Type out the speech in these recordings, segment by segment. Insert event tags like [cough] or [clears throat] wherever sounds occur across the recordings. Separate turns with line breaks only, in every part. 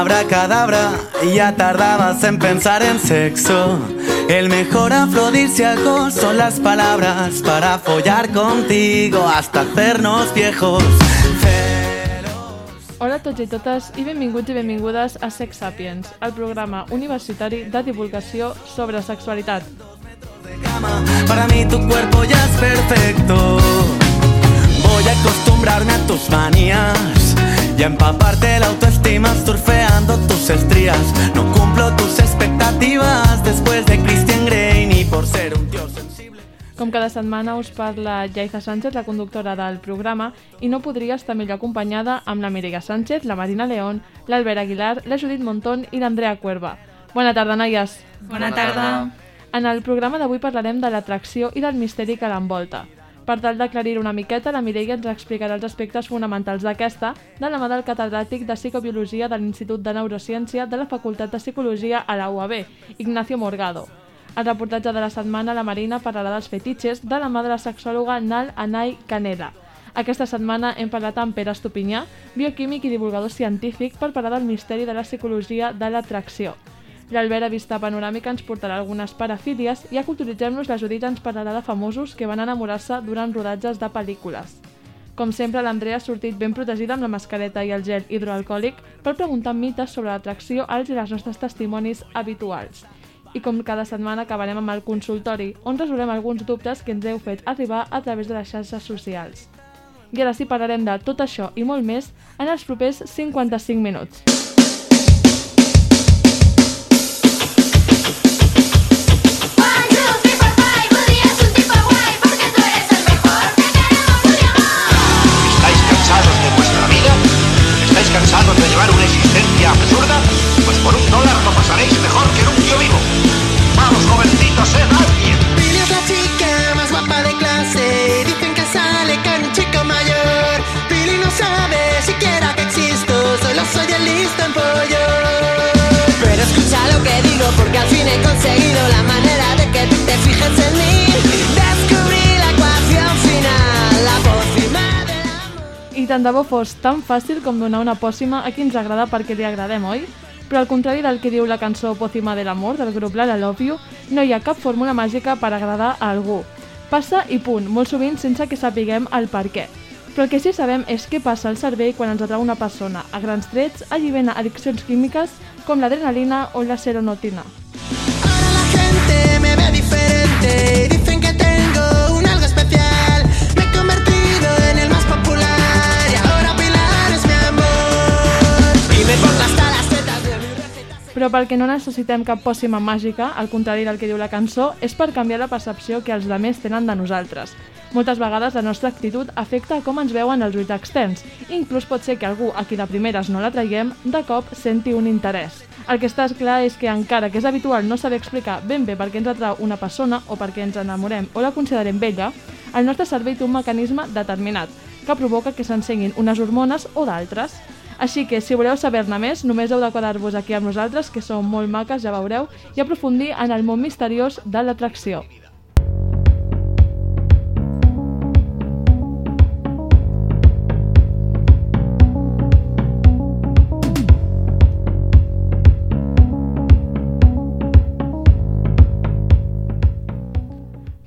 Abracadabra, ya tardabas en pensar en sexo. El mejor afrodisíaco son las palabras para follar contigo hasta hacernos viejos.
Hola a tots i totes i benvinguts i benvingudes a Sex Sapiens, el programa universitari de divulgació sobre sexualitat.
Para mí tu cuerpo ya es perfecto. Voy a acostumbrarme a tus manías y empaparte la autoestima surfeando tus estrías. No cumplo tus expectativas después de Christian Grey ni por ser un tío sensible.
Com cada setmana us parla Jaiza Sánchez, la conductora del programa, i no podria estar millor acompanyada amb la Mireia Sánchez, la Marina León, l'Albert Aguilar, la Judit Montón i l'Andrea Cuerva. Bona tarda, noies!
Bona tarda.
En el programa d'avui parlarem de l'atracció i del misteri que l'envolta. Per tal d'aclarir una miqueta, la Mireia ens explicarà els aspectes fonamentals d'aquesta de la mà del catedràtic de Psicobiologia de l'Institut de Neurociència de la Facultat de Psicologia a la UAB, Ignacio Morgado. Al reportatge de la setmana, la Marina parlarà dels fetitxes de la mà de la sexòloga Nal Anai Caneda. Aquesta setmana hem parlat amb Pere Estupinyà, bioquímic i divulgador científic, per parlar del misteri de la psicologia de l'atracció. L'Albert a Vista Panoràmica ens portarà algunes parafílies i a Culturitzem-nos la Judit ens parlarà de famosos que van enamorar-se durant rodatges de pel·lícules. Com sempre, l'Andrea ha sortit ben protegida amb la mascareta i el gel hidroalcohòlic per preguntar mites sobre l'atracció als i les nostres testimonis habituals. I com cada setmana acabarem amb el consultori, on resolem alguns dubtes que ens heu fet arribar a través de les xarxes socials. I ara sí parlarem de tot això i molt més en els propers 55 minuts. Tant de bo fos tan fàcil com donar una pòssima a qui ens agrada perquè li agradem, oi? Però al contrari del que diu la cançó Pòcima de l'amor del grup La La Love You, no hi ha cap fórmula màgica per agradar a algú. Passa i punt, molt sovint sense que sapiguem el per què. Però el que sí sabem és què passa al cervell quan ens atrau una persona. A grans trets, allibena addiccions químiques com l'adrenalina o la seronotina.
Ahora la gente me ve diferente Me pongo hasta las tetas de mi receta.
Però pel que no necessitem cap pòssima màgica, al contrari del que diu la cançó, és per canviar la percepció que els demés tenen de nosaltres. Moltes vegades la nostra actitud afecta com ens veuen els ulls externs. Inclús pot ser que algú a qui de primeres no la traiem, de cop senti un interès. El que està clar és que encara que és habitual no saber explicar ben bé per què ens atrau una persona o per què ens enamorem o la considerem bella, el nostre cervell té un mecanisme determinat que provoca que s'ensenyin unes hormones o d'altres. Així que, si voleu saber-ne més, només heu de quedar-vos aquí amb nosaltres, que som molt maques, ja veureu, i aprofundir en el món misteriós de l'atracció.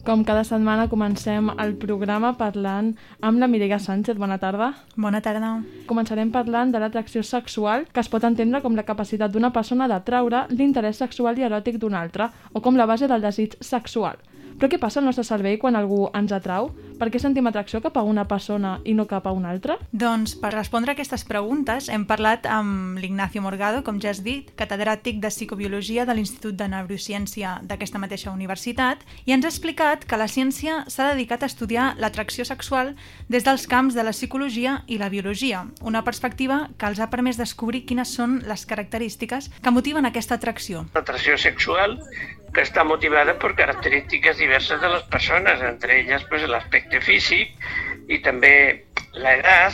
Com cada setmana comencem el programa parlant amb la Mireia Sánchez. Bona tarda.
Bona tarda.
Començarem parlant de l'atracció sexual, que es pot entendre com la capacitat d'una persona d'atraure l'interès sexual i eròtic d'una altra, o com la base del desig sexual. Però què passa al nostre cervell quan algú ens atrau? Per què sentim atracció cap a una persona i no cap a una altra?
Doncs per respondre a aquestes preguntes hem parlat amb l'Ignacio Morgado, com ja has dit, catedràtic de Psicobiologia de l'Institut de Neurociència d'aquesta mateixa universitat, i ens ha explicat que la ciència s'ha dedicat a estudiar l'atracció sexual des dels camps de la psicologia i la biologia, una perspectiva que els ha permès descobrir quines són les característiques que motiven aquesta atracció.
atracción sexual que está motivada por características diversas de las personas, entre ellas pues el y también la edad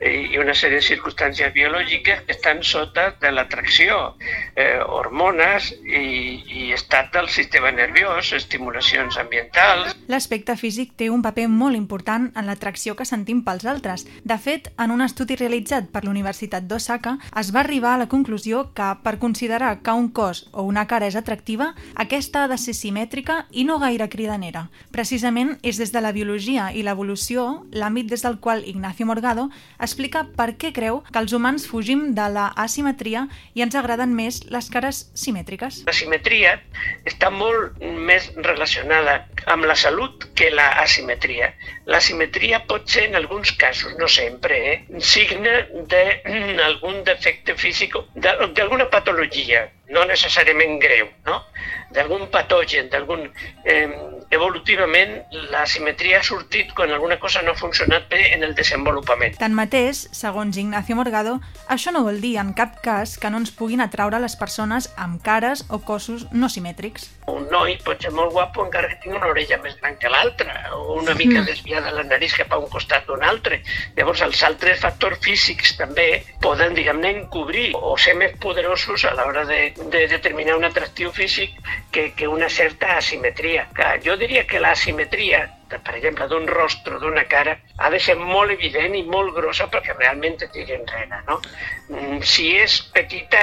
i una sèrie de circumstàncies biològiques que estan sota de l'atracció, eh, hormones i, i estat del sistema nerviós, estimulacions ambientals,
L'aspecte físic té un paper molt important en l'atracció que sentim pels altres. De fet, en un estudi realitzat per la Universitat d'Osaka, es va arribar a la conclusió que, per considerar que un cos o una cara és atractiva, aquesta ha de ser simètrica i no gaire cridanera. Precisament és des de la biologia i l'evolució l'àmbit des del qual Ignacio Morgado explica per què creu que els humans fugim de la asimetria i ens agraden més les cares simètriques.
La simetria està molt més relacionada amb la salut que la asimetria. La simetria pot ser en alguns casos, no sempre, eh, signe d'algun defecte físic, d'alguna patologia, no necessàriament greu, no? d'algun patogen, d'algun... Eh, evolutivament, la simetria ha sortit quan alguna cosa no ha funcionat bé en el desenvolupament.
Tanmateix, segons Ignacio Morgado, això no vol dir en cap cas que no ens puguin atraure les persones amb cares o cossos no simètrics.
un noi pot ser molt guapo encara que tingui una orella més gran que l'altra o una mica desviada la nariz cap a un costat d'un altre. Llavors els altres factors físics també poden, diguem-ne, encobrir o ser més poderosos a l'hora de, de determinar un atractiu físic que, que una certa asimetria. Clar, jo diria que l'asimetria de, per exemple, d'un rostre, d'una cara, ha de ser molt evident i molt grossa perquè realment et tiri enrere, no? Mm, Si és petita,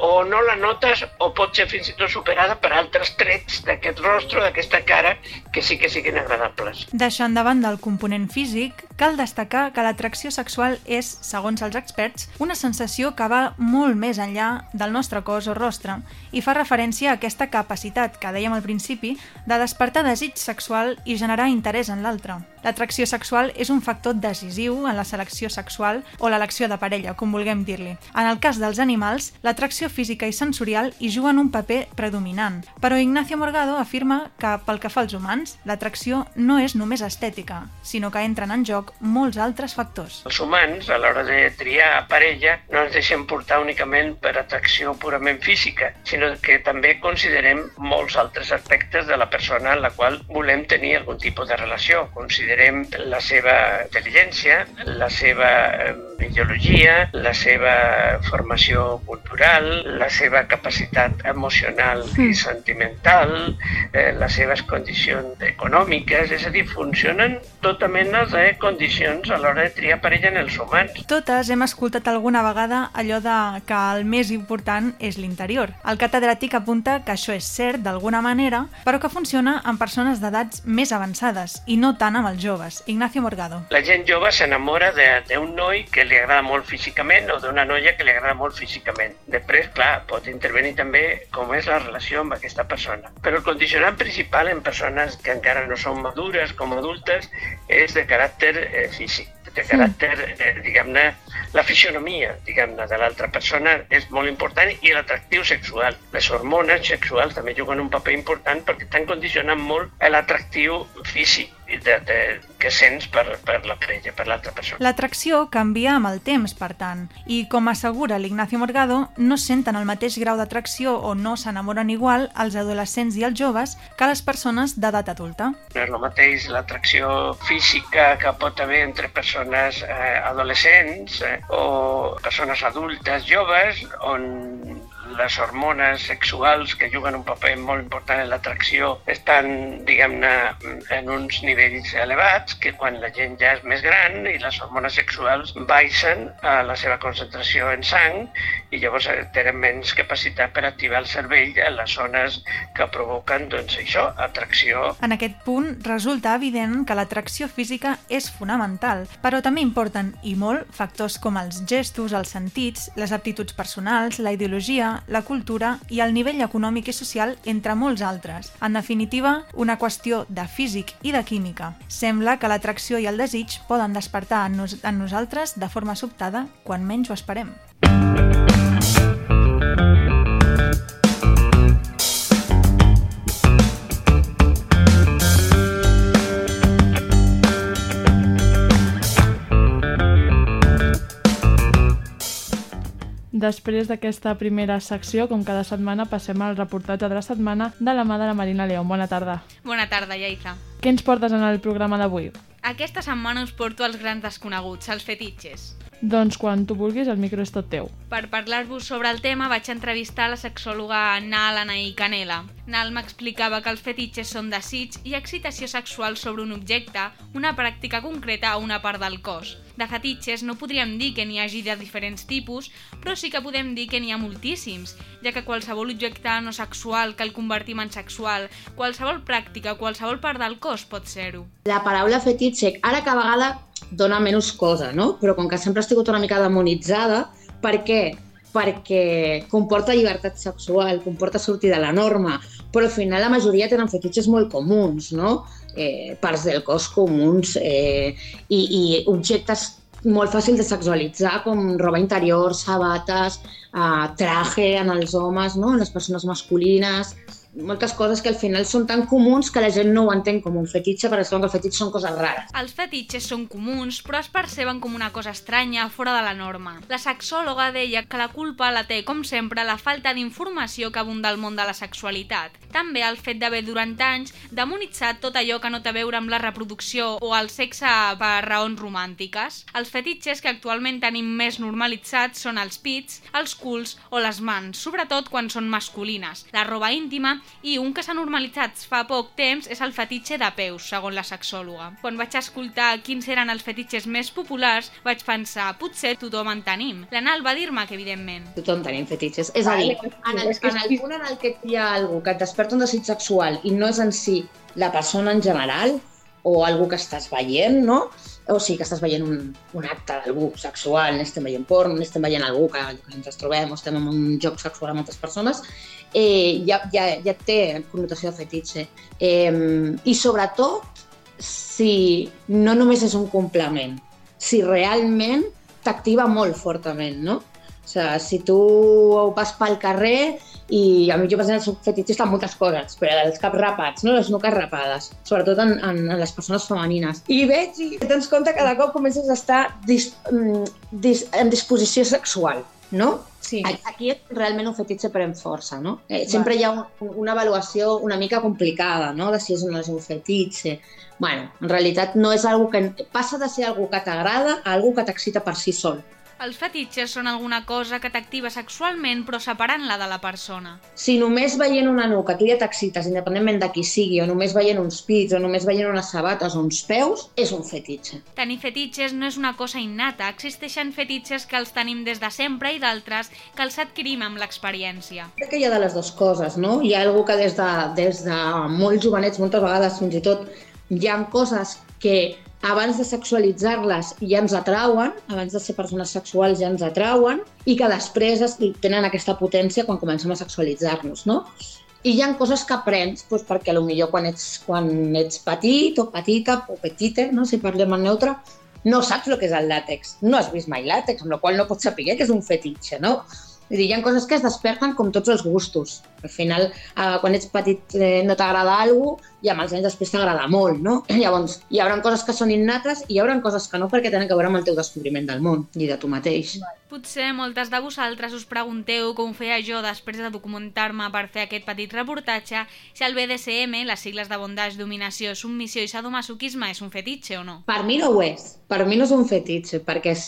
o no la notes o pot ser fins i tot superada per altres trets d'aquest rostre, d'aquesta cara, que sí que siguin agradables.
Deixant de banda el component físic, cal destacar que l'atracció sexual és, segons els experts, una sensació que va molt més enllà del nostre cos o rostre i fa referència a aquesta capacitat que dèiem al principi de despertar desig sexual i generar interès en l'altre. L'atracció sexual és un factor decisiu en la selecció sexual o l'elecció de parella, com vulguem dir-li. En el cas dels animals, l'atracció física i sensorial hi juguen un paper predominant. Però Ignacio Morgado afirma que, pel que fa als humans, l'atracció no és només estètica, sinó que entren en joc molts altres factors.
Els humans, a l'hora de triar parella, no ens deixem portar únicament per atracció purament física, sinó que també considerem molts altres aspectes de la persona amb la qual volem tenir algun tipus de relació. Considerem la seva intel·ligència, la seva eh, ideologia, la seva formació cultural, la seva capacitat emocional i sentimental, eh, les seves condicions econòmiques, és a dir, funcionen tota mena de condicions a l'hora de triar parella en els humans.
Totes hem escoltat alguna vegada allò de que el més important és l'interior. El catedràtic apunta que això és cert d'alguna manera, però que funciona en persones d'edats més avançades i no tant amb els joves. Ignacio Morgado.
La gent jove s'enamora de- d'un noi que li agrada molt físicament o d'una noia que li agrada molt físicament. Després, clar, pot intervenir també com és la relació amb aquesta persona. Però el condicionant principal en persones que encara no són madures com adultes és de caràcter eh, físic, de caràcter, eh, diguem-ne, la fisionomia, diguem-ne, de l'altra persona és molt important i l'atractiu sexual. Les hormones sexuals també juguen un paper important perquè estan condicionant molt l'atractiu físic de, de, que sents per, per la parella, per l'altra persona.
L'atracció canvia amb el temps, per tant, i com assegura l'Ignacio Morgado, no senten el mateix grau d'atracció o no s'enamoren igual els adolescents i els joves que les persones d'edat adulta.
No és el mateix l'atracció física que pot haver entre persones eh, adolescents eh, o persones adultes joves on les hormones sexuals que juguen un paper molt important en l'atracció estan, diguem-ne, en uns nivells elevats que quan la gent ja és més gran i les hormones sexuals baixen a la seva concentració en sang i llavors tenen menys capacitat per activar el cervell en les zones que provoquen, doncs això, atracció.
En aquest punt resulta evident que l'atracció física és fonamental, però també importen, i molt, factors com els gestos, els sentits, les aptituds personals, la ideologia, la cultura i el nivell econòmic i social, entre molts altres. En definitiva, una qüestió de físic i de química. Sembla que l'atracció i el desig poden despertar en, nos en nosaltres de forma sobtada quan menys ho esperem.
Després d'aquesta primera secció, com cada setmana, passem al reportatge de la setmana de la mà de la Marina León. Bona tarda.
Bona tarda, Yaiza.
Què ens portes en el programa d'avui?
Aquesta setmana us porto els grans desconeguts, els fetitxes.
Doncs quan tu vulguis, el micro és tot teu.
Per parlar-vos sobre el tema vaig entrevistar la sexòloga Nal Anaí Canela. Nal m'explicava que els fetitxes són desig i excitació sexual sobre un objecte, una pràctica concreta o una part del cos. De fetitxes no podríem dir que n'hi hagi de diferents tipus, però sí que podem dir que n'hi ha moltíssims, ja que qualsevol objecte no sexual que el convertim en sexual, qualsevol pràctica, qualsevol part del cos pot ser-ho.
La paraula fetitxe, ara que a vegada dona menys cosa, no? Però com que sempre ha estat una mica demonitzada, per què? Perquè comporta llibertat sexual, comporta sortir de la norma, però al final la majoria tenen fetitxes molt comuns, no? Eh, parts del cos comuns eh, i, i objectes molt fàcils de sexualitzar, com roba interior, sabates, eh, traje en els homes, no? en les persones masculines, moltes coses que al final són tan comuns que la gent no ho entén com un fetitxe perquè es que els fetitxes són coses rares.
Els fetitxes són comuns, però es perceben com una cosa estranya, fora de la norma. La sexòloga deia que la culpa la té, com sempre, la falta d'informació que abunda al món de la sexualitat. També el fet d'haver durant anys demonitzat tot allò que no té a veure amb la reproducció o el sexe per raons romàntiques. Els fetitxes que actualment tenim més normalitzats són els pits, els culs o les mans, sobretot quan són masculines, la roba íntima i un que s'ha normalitzat fa poc temps és el fetitxe de peus, segons la sexòloga. Quan vaig escoltar quins eren els fetitxes més populars, vaig pensar, potser tothom en tenim. L'Anal va dir-me que evidentment.
Tothom tenim fetitxes. És a dir, en el, en el punt en el que hi ha algú que et desperta un desig sexual i no és en si la persona en general o algú que estàs veient, no? O sigui, que estàs veient un, un acte d'algú sexual, n'estem veient porn, n'estem veient algú que, que ens trobem o estem en un joc sexual amb altres persones, eh, ja, ja, ja té connotació de fetitxe. Eh, I sobretot, si no només és un complement, si realment t'activa molt fortament, no? O sigui, si tu vas pel carrer i a mi jo, per exemple, soc fetitxista en moltes coses, però els caps rapats, no? les nuques rapades, sobretot en, en, en les persones femenines. I veig i dones compte que de cop comences a estar dis, mm, dis, en disposició sexual, no?
Sí.
Aquí és realment un fetitxe pren força, no? Eh, sempre hi ha un, una avaluació una mica complicada, no?, de si és o no és un fetitxe. bueno, en realitat no és algo que... Passa de ser algo que t'agrada a algo que t'excita per si sol.
Els fetitxes són alguna cosa que t'activa sexualment però separant-la de la persona.
Si només veient una nuca tu ja t'excites, independentment de qui sigui, o només veient uns pits, o només veient unes sabates o uns peus, és un fetitxe.
Tenir fetitxes no és una cosa innata, existeixen fetitxes que els tenim des de sempre i d'altres que els adquirim amb l'experiència.
Crec que hi ha de les dues coses, no? Hi ha algú que des de, des de molt jovenets, moltes vegades fins i tot, hi ha coses que abans de sexualitzar-les ja ens atrauen, abans de ser persones sexuals ja ens atrauen, i que després es, tenen aquesta potència quan comencem a sexualitzar-nos, no? I hi ha coses que aprens doncs, perquè potser quan ets, quan ets petit o petita o petite, no? si parlem en neutre, no saps el que és el làtex. No has vist mai làtex, amb la qual no pots saber que és un fetitxe, no? Vull dir, hi ha coses que es desperten com tots els gustos. Al final, eh, quan ets petit eh, no t'agrada alguna cosa i amb els anys després t'agrada molt, no? [clears throat] Llavors, hi haurà coses que són innates i hi haurà coses que no perquè tenen a veure amb el teu descobriment del món i de tu mateix.
Potser moltes de vosaltres us pregunteu com ho feia jo després de documentar-me per fer aquest petit reportatge si el BDSM, les sigles de bondage, dominació, submissió i sadomasoquisme és un fetitxe o no.
Per mi no ho és. Per mi no és un fetitxe, perquè és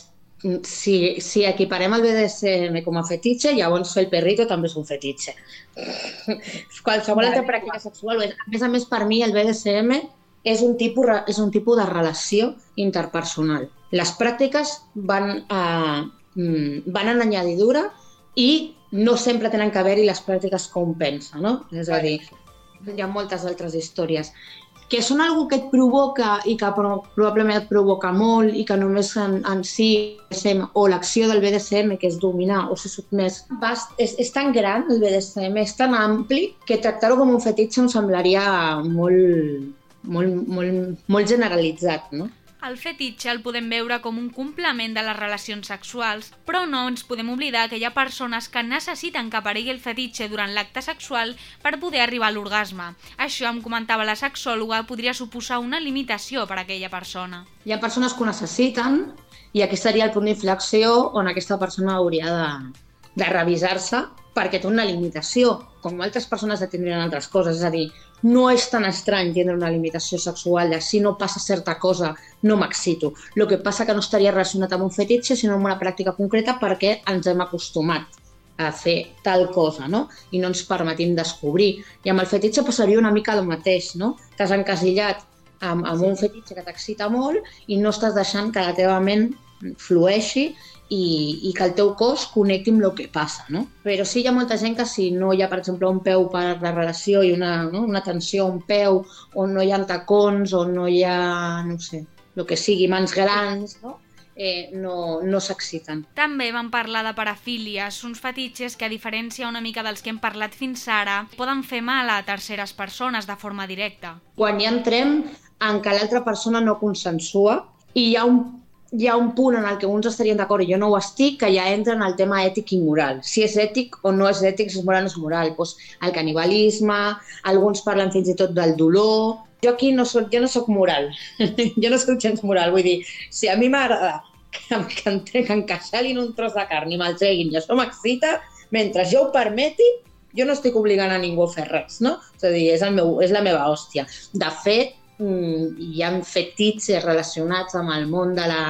si, si equiparem el BDSM com a fetitxe, llavors fer el perrito també és un fetitxe. [laughs] Qualsevol altra pràctica sexual. A més a més, per mi el BDSM és un tipus, és un tipus de relació interpersonal. Les pràctiques van, a, mm, van en añadidura i no sempre tenen que haver-hi les pràctiques com pensa, no? És a dir, hi ha moltes altres històries que són algo que et provoca i que pro- probablement et provoca molt i que només en, en si BDSM, o l'acció del BDSM, que és dominar o ser sotmès, vas, és, és tan gran el BDSM, és tan ampli que tractar-ho com un fetitxe em semblaria molt, molt, molt, molt generalitzat, no?
El fetitxe el podem veure com un complement de les relacions sexuals, però no ens podem oblidar que hi ha persones que necessiten que aparegui el fetitxe durant l'acte sexual per poder arribar a l'orgasme. Això, em comentava la sexòloga, podria suposar una limitació per a aquella persona.
Hi ha persones que ho necessiten i aquí seria el punt d'inflexió on aquesta persona hauria de, de revisar-se perquè té una limitació, com altres persones de tindrien altres coses. És a dir, no és tan estrany tindre una limitació sexual de si no passa certa cosa no m'excito. El que passa que no estaria relacionat amb un fetitxe sinó amb una pràctica concreta perquè ens hem acostumat a fer tal cosa, no? I no ens permetim descobrir. I amb el fetitxe passaria una mica el mateix, no? T'has encasillat amb, amb un fetitxe que t'excita molt i no estàs deixant que la teva ment flueixi i, i que el teu cos connecti amb el que passa, no? Però sí hi ha molta gent que si no hi ha, per exemple, un peu per la relació i una, no? una tensió a un peu, o no hi ha tacons, o no hi ha, no sé, el que sigui, mans grans, no? Eh, no, no s'exciten.
També vam parlar de parafílies, uns fetitxes que, a diferència una mica dels que hem parlat fins ara, poden fer mal a terceres persones de forma directa.
Quan ja entrem en que l'altra persona no consensua i hi ha un hi ha un punt en el que uns estarien d'acord i jo no ho estic, que ja entra en el tema ètic i moral. Si és ètic o no és ètic, si és moral o no és moral. Pues, el canibalisme, alguns parlen fins i tot del dolor... Jo aquí no soc, jo no soc moral, [laughs] jo no soc gens moral, vull dir, si a mi m'agrada que, que, em, que encaixalin un tros de carn i me'l treguin i això m'excita, mentre jo ho permeti, jo no estic obligant a ningú a fer res, no? És a dir, és, el meu, és la meva hòstia. De fet, hi ha fetitxes relacionats amb el món de la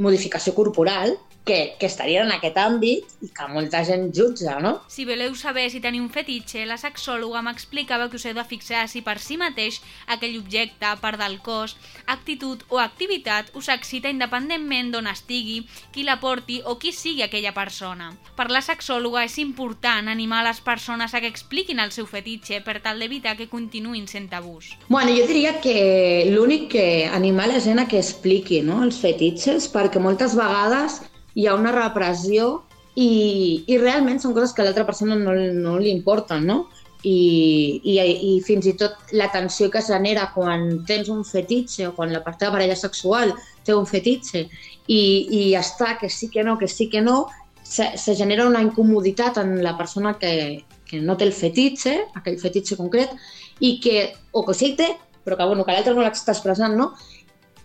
modificació corporal que, que estarien en aquest àmbit i que molta gent jutja, no?
Si voleu saber si teniu un fetitxe, la sexòloga m'explicava que us heu de fixar si per si mateix aquell objecte, part del cos, actitud o activitat us excita independentment d'on estigui, qui la porti o qui sigui aquella persona. Per la sexòloga és important animar les persones a que expliquin el seu fetitxe per tal d'evitar que continuïn sent tabús.
Bueno, jo diria que l'únic que animar la gent a que expliqui no, els fetitxes, perquè moltes vegades hi ha una repressió i, i realment són coses que a l'altra persona no, no li importen, no? I, i, I fins i tot la tensió que genera quan tens un fetitxe o quan la teva parella sexual té un fetitxe i, i està que sí que no, que sí que no, se, se genera una incomoditat en la persona que, que no té el fetitxe, aquell fetitxe concret, i que, o que sí té, però que, bueno, que l'altre no l'està expressant, no?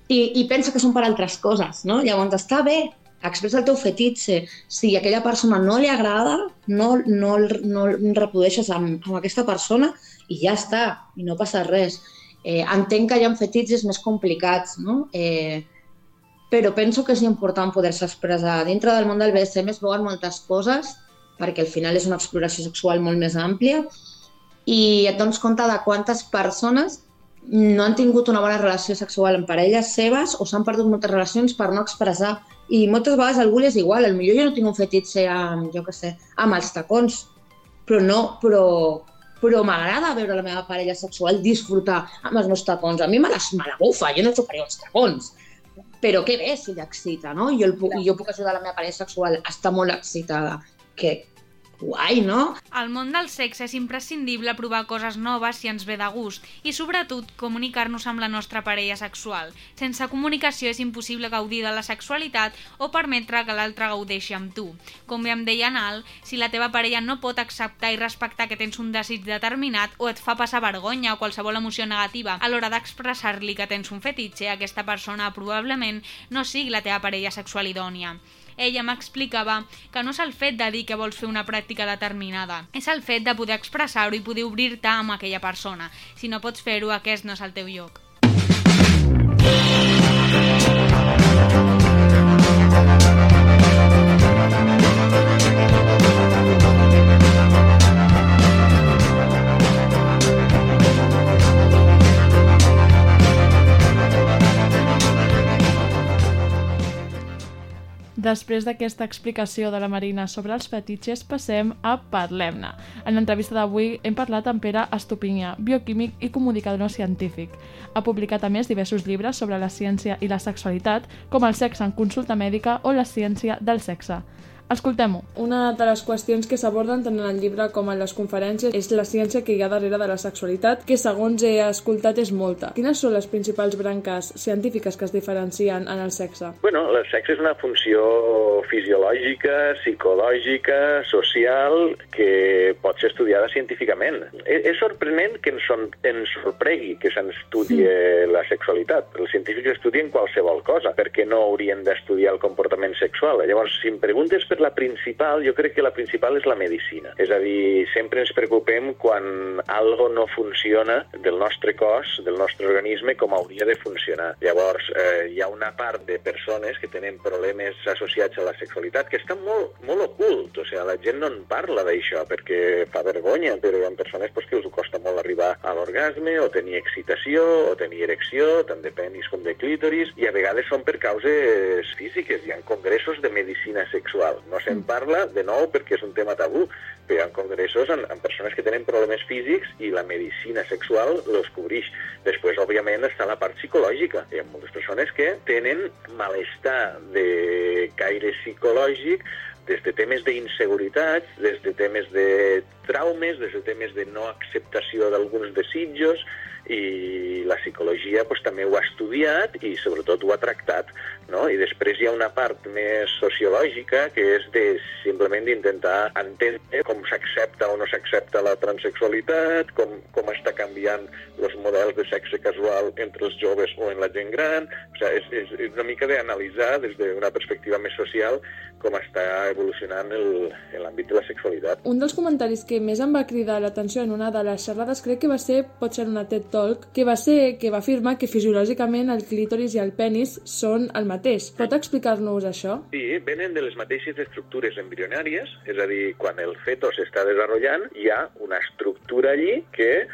I, I pensa que són per altres coses, no? Llavors està bé, expressa el teu fetitxe. Si a aquella persona no li agrada, no, no, no el reprodueixes amb, amb aquesta persona i ja està, i no passa res. Eh, entenc que hi ha fetitxes més complicats, no? Eh, però penso que és important poder-se expressar. Dintre del món del BDSM es veuen moltes coses, perquè al final és una exploració sexual molt més àmplia, i et dones compte de quantes persones no han tingut una bona relació sexual amb parelles seves o s'han perdut moltes relacions per no expressar. I moltes vegades algú és igual, millor jo no tinc un fetitxe amb, jo què sé, amb els tacons, però no, però, però m'agrada veure la meva parella sexual disfrutar amb els meus tacons. A mi me, les, me jo no xuparé els tacons. Però què bé si l'excita, no? Jo, el puc, jo puc ajudar la meva parella sexual a estar molt excitada. Que guai, no?
Al món del sexe és imprescindible provar coses noves si ens ve de gust i, sobretot, comunicar-nos amb la nostra parella sexual. Sense comunicació és impossible gaudir de la sexualitat o permetre que l'altre gaudeixi amb tu. Com bé em deia Nal, si la teva parella no pot acceptar i respectar que tens un desig determinat o et fa passar vergonya o qualsevol emoció negativa a l'hora d'expressar-li que tens un fetitxe, aquesta persona probablement no sigui la teva parella sexual idònia. Ella m'explicava que no és el fet de dir que vols fer una pràctica determinada, és el fet de poder expressar-ho i poder obrir-te amb aquella persona. Si no pots fer-ho, aquest no és el teu lloc.
Després d'aquesta explicació de la Marina sobre els fetitxes, passem a Parlem-ne. En l'entrevista d'avui hem parlat amb Pere Estupinyà, bioquímic i comunicador científic. Ha publicat a més diversos llibres sobre la ciència i la sexualitat, com el sexe en consulta mèdica o la ciència del sexe. Escoltem-ho.
Una de les qüestions que s'aborden tant en el llibre com en les conferències és la ciència que hi ha darrere de la sexualitat, que segons he escoltat és molta. Quines són les principals branques científiques que es diferencien en el sexe?
Bueno, el sexe és una funció fisiològica, psicològica, social, que pot ser estudiada científicament. És, és sorprenent que ens, son, ens sorpregui que se'n estudi la sexualitat. Els científics estudien qualsevol cosa, perquè no haurien d'estudiar el comportament sexual. Llavors, si em preguntes per per la principal, jo crec que la principal és la medicina. És a dir, sempre ens preocupem quan algo no funciona del nostre cos, del nostre organisme, com hauria de funcionar. Llavors, eh, hi ha una part de persones que tenen problemes associats a la sexualitat que estan molt, molt ocult. O sigui, la gent no en parla d'això perquè fa vergonya, però hi ha persones pues, que us costa molt arribar a l'orgasme o tenir excitació o tenir erecció, tant de penis com de clítoris, i a vegades són per causes físiques. Hi ha congressos de medicina sexual. No se'n parla, de nou, perquè és un tema tabú, però hi ha congressos amb, amb persones que tenen problemes físics i la medicina sexual els cobreix. Després, òbviament, està la part psicològica. Hi ha moltes persones que tenen malestar de caire psicològic des de temes d'inseguretats, des de temes de traumes, des de temes de no acceptació d'alguns desitjos, i la psicologia pues, també ho ha estudiat i sobretot ho ha tractat. No? I després hi ha una part més sociològica que és de simplement d'intentar entendre com s'accepta o no s'accepta la transexualitat, com, com està canviant els models de sexe casual entre els joves o en la gent gran. O sigui, és, és, és una mica d'analitzar des d'una perspectiva més social com està evolucionant l'àmbit de la sexualitat.
Un dels comentaris que més em va cridar l'atenció en una de les xerrades crec que va ser, pot ser una TED Talk, que va ser que va afirmar que fisiològicament el clítoris i el penis són el mateix. Pot explicar-nos això?
Sí, venen de les mateixes estructures embrionàries, és a dir, quan el feto s'està desenvolupant, hi ha una estructura allí que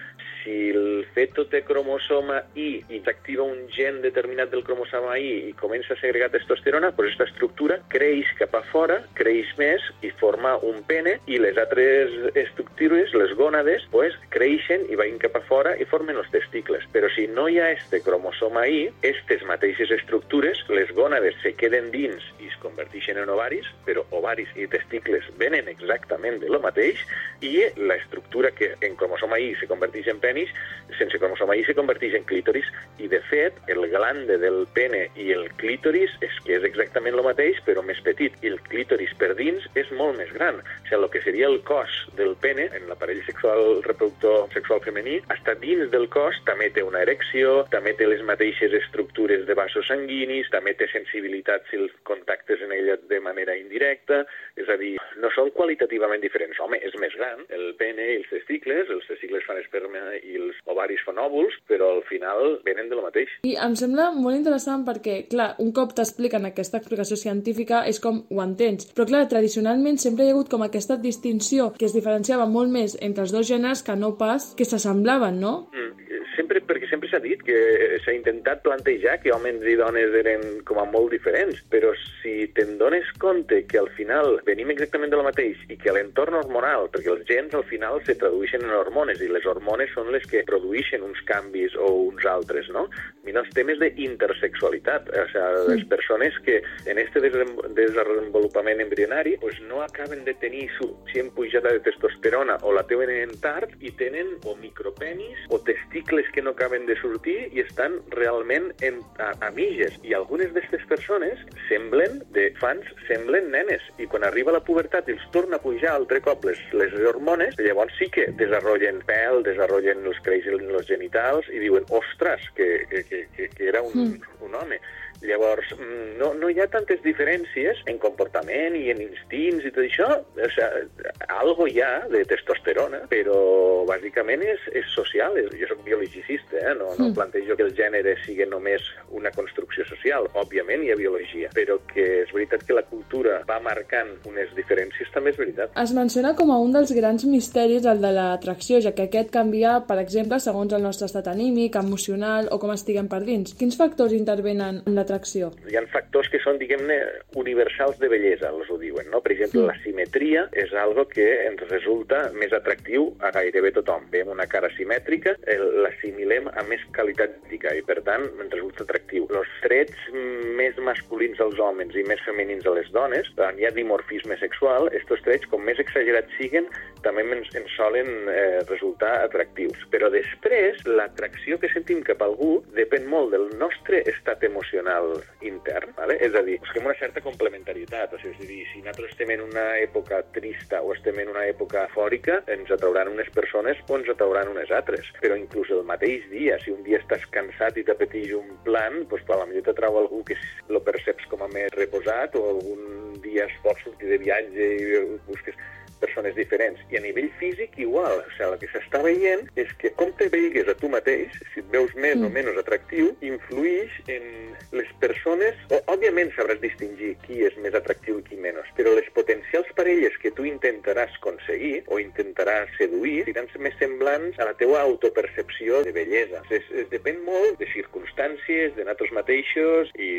si el feto té cromosoma I i s'activa un gen determinat del cromosoma I i comença a segregar testosterona, doncs aquesta estructura creix cap a fora, creix més i forma un pene i les altres estructures, les gònades, pues, creixen i van cap a fora i formen els testicles. Però si no hi ha este cromosoma I, aquestes mateixes estructures, les gònades se queden dins i es converteixen en ovaris, però ovaris i testicles venen exactament de lo mateix i l'estructura que en cromosoma I se converteix en penis, sense cromosoma I se converteix en clítoris i de fet el glande del pene i el clítoris és que és exactament el mateix però més petit i el clítoris per dins és molt més gran. O sigui, el que seria el cos del pene en l'aparell sexual reproductor sexual femení està dins del cos, també té una erecció, també té les mateixes estructures de vasos sanguinis, també té sensibilitat si els contactes en ella de manera indirecta, és a dir, no són qualitativament diferents. Home, és més gran, el pene i els testicles, els testicles fan esperma i els ovaris fan òvuls, però al final venen de lo mateix.
I em sembla molt interessant perquè, clar, un cop t'expliquen aquesta explicació científica és com ho entens. Però, clar, tradicionalment sempre hi ha hagut com aquesta distinció que es diferenciava molt més entre els dos gèneres que no pas que s'assemblaven, no?
Mm, s'ha dit que s'ha intentat plantejar que homes i dones eren com a molt diferents, però si te'n dones compte que al final venim exactament de lo mateix i que l'entorn hormonal, perquè els gens al final se tradueixen en hormones i les hormones són les que produeixen uns canvis o uns altres, no? Mira els temes d'intersexualitat, o sigui, les persones que en este desenvolupament embrionari pues, no acaben de tenir suficient pujada de testosterona o la tenen tard i tenen o micropenis o testicles que no acaben de sortir i estan realment en, a, a mitges. I algunes d'aquestes persones semblen, de fans, semblen nenes. I quan arriba la pubertat i els torna a pujar altre cop les, les hormones, llavors sí que desenvolupen pèl, desenvolupen els creixen els genitals i diuen, ostres, que, que, que, que, que era un, un home. Llavors, mm, no, no hi ha tantes diferències en comportament i en instints i tot això. O sigui, algo hi ha de testosterona, però bàsicament és, és social. Jo soc biologicista, eh? no, no
Mm.
plantejo que el gènere sigui només una construcció social. Òbviament hi ha biologia, però que és veritat que la cultura va marcant unes diferències també és veritat.
Es menciona com a un dels grans misteris el de l'atracció, ja que aquest canvia, per exemple, segons el nostre estat anímic, emocional o com estiguem per dins. Quins factors intervenen en l'atracció?
Hi ha factors que són, diguem-ne, universals de bellesa, els ho diuen, no? Per exemple,
Sí.
la simetria és algo que ens resulta més atractiu a gairebé tothom. Veiem una cara simètrica, l'assimilem a més qualitat física i, per tant, ens resulta atractiu. Els trets més masculins als homes i més femenins a les dones, quan hi ha dimorfisme sexual, estos trets, com més exagerats siguen, també ens, ens solen eh, resultar atractius. Però després, l'atracció que sentim cap a algú depèn molt del nostre estat emocional intern, ¿vale? és a dir, busquem una certa complementarietat, o sigui, és a dir, si nosaltres estem en una època trista o estem en una època fòrica, ens atrauran unes persones o ens atrauran unes altres. Però inclús el mateix dia, si un dia estàs cansat i t'apeteix un plan, doncs potser t'atrau algú que lo perceps com a més reposat o algun dia es pot sortir de viatge i busques persones diferents. I a nivell físic igual. O sigui, el que s'està veient és que com te veigues a tu mateix, si et veus més mm. o menys atractiu, influeix en les persones... O, òbviament sabràs distingir qui és més atractiu i qui menys, però les potencials parelles que tu intentaràs aconseguir o intentaràs seduir seran més semblants a la teua autopercepció de bellesa. Es, es depèn molt de circumstàncies, de nosaltres mateixos i,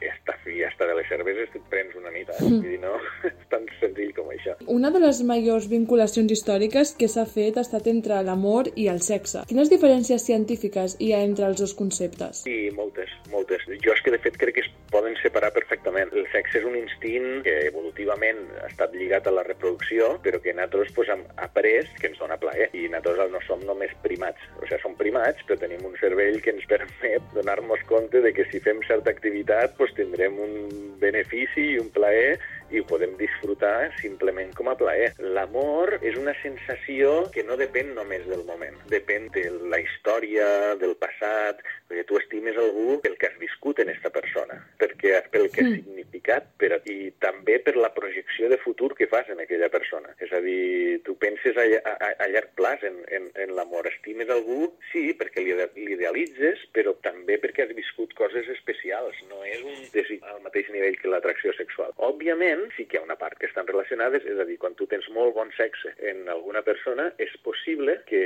i hasta, i hasta de les cerveses que et prens una nit. Eh? Vull dir, no [laughs] és tan senzill com això.
Una de les majors vinculacions històriques que s'ha fet ha estat entre l'amor i el sexe. Quines diferències científiques hi ha entre els dos conceptes?
Sí, moltes, moltes. Jo és que de fet crec que es poden separar perfectament. El sexe és un instint que evolutivament ha estat lligat a la reproducció, però que nosaltres pues, hem après que ens dona plaer. I nosaltres no som només primats. O sigui, som primats, però tenim un cervell que ens permet donar-nos compte de que si fem certa activitat pues, tindrem un benefici i un plaer i ho podem disfrutar simplement com a plaer. L'amor és una sensació que no depèn només del moment, depèn de la història, del passat, perquè tu estimes algú pel que has viscut en aquesta persona, perquè, pel que ha significat per a ti, i també per la projecció de futur que fas en aquella persona. És a dir, tu penses a, a, a llarg plaç en, en, en l'amor, estimes algú, sí, perquè l'idealitzes, però també perquè has viscut coses especials, no és un desig al mateix nivell que l'atracció sexual. Òbviament, sí que hi ha una part que estan relacionades, és a dir, quan tu tens molt bon sexe en alguna persona, és possible que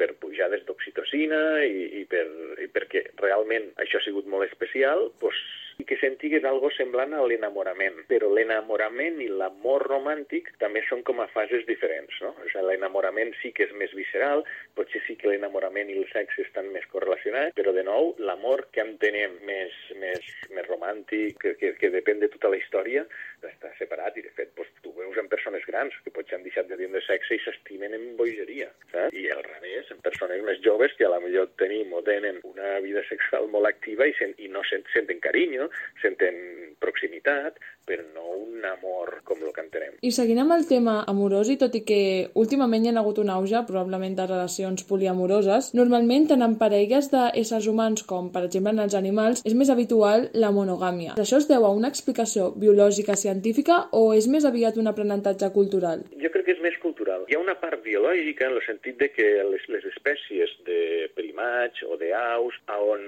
per pujades d'oxitocina i, i, per, i perquè realment això ha sigut molt especial, doncs i que sentigues algo semblant a l'enamorament. Però l'enamorament i l'amor romàntic també són com a fases diferents, no? O sigui, l'enamorament sí que és més visceral, potser sí que l'enamorament i el sexe estan més correlacionats, però de nou, l'amor que entenem més, més, més romàntic, que, que, que depèn de tota la història, està separat i de fet doncs, tu veus en persones grans que potser han deixat de tindre sexe i s'estimen en bogeria, saps? I al revés, en persones més joves que a la millor tenim o tenen una vida sexual molt activa i, sen, i no sent, senten carinyo, senten proximitat, però no un amor com el que entenem.
I seguint amb el tema amorós, i tot i que últimament hi ha hagut un auge, probablement de relacions poliamoroses, normalment tant en parelles d'éssers humans com, per exemple, en els animals, és més habitual la monogàmia. Això es deu a una explicació biològica científica o és més aviat un aprenentatge cultural?
Jo crec que és més cultural. Hi ha una part biològica en el sentit de que les, les espècies de primats o d'aus on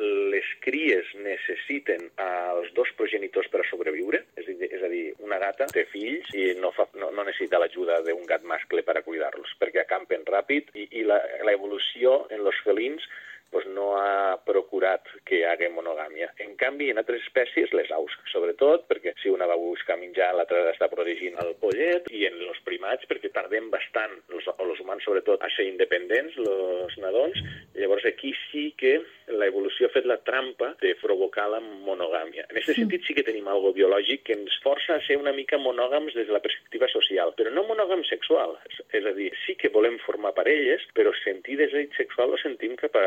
les cries necessiten als dos progenitors per a sobreviure, és a dir, és a dir una gata té fills i no, fa, no, no necessita l'ajuda d'un gat mascle per a cuidar-los, perquè acampen ràpid i, i la, la evolució en els felins pues no ha procurat que hi hagi monogàmia. En canvi, en altres espècies, les aus, sobretot, perquè si una va buscar menjar, l'altra està protegint el pollet, i en els primats, perquè tardem bastant, els, o els humans sobretot, a ser independents, els nadons, llavors aquí sí que l'evolució ha fet la trampa de provocar la monogàmia. En aquest sentit sí que tenim algo biològic que ens força a ser una mica monògams des de la perspectiva social, però no monògam sexual. És a dir, sí que volem formar parelles, però sentir desig sexual ho sentim cap a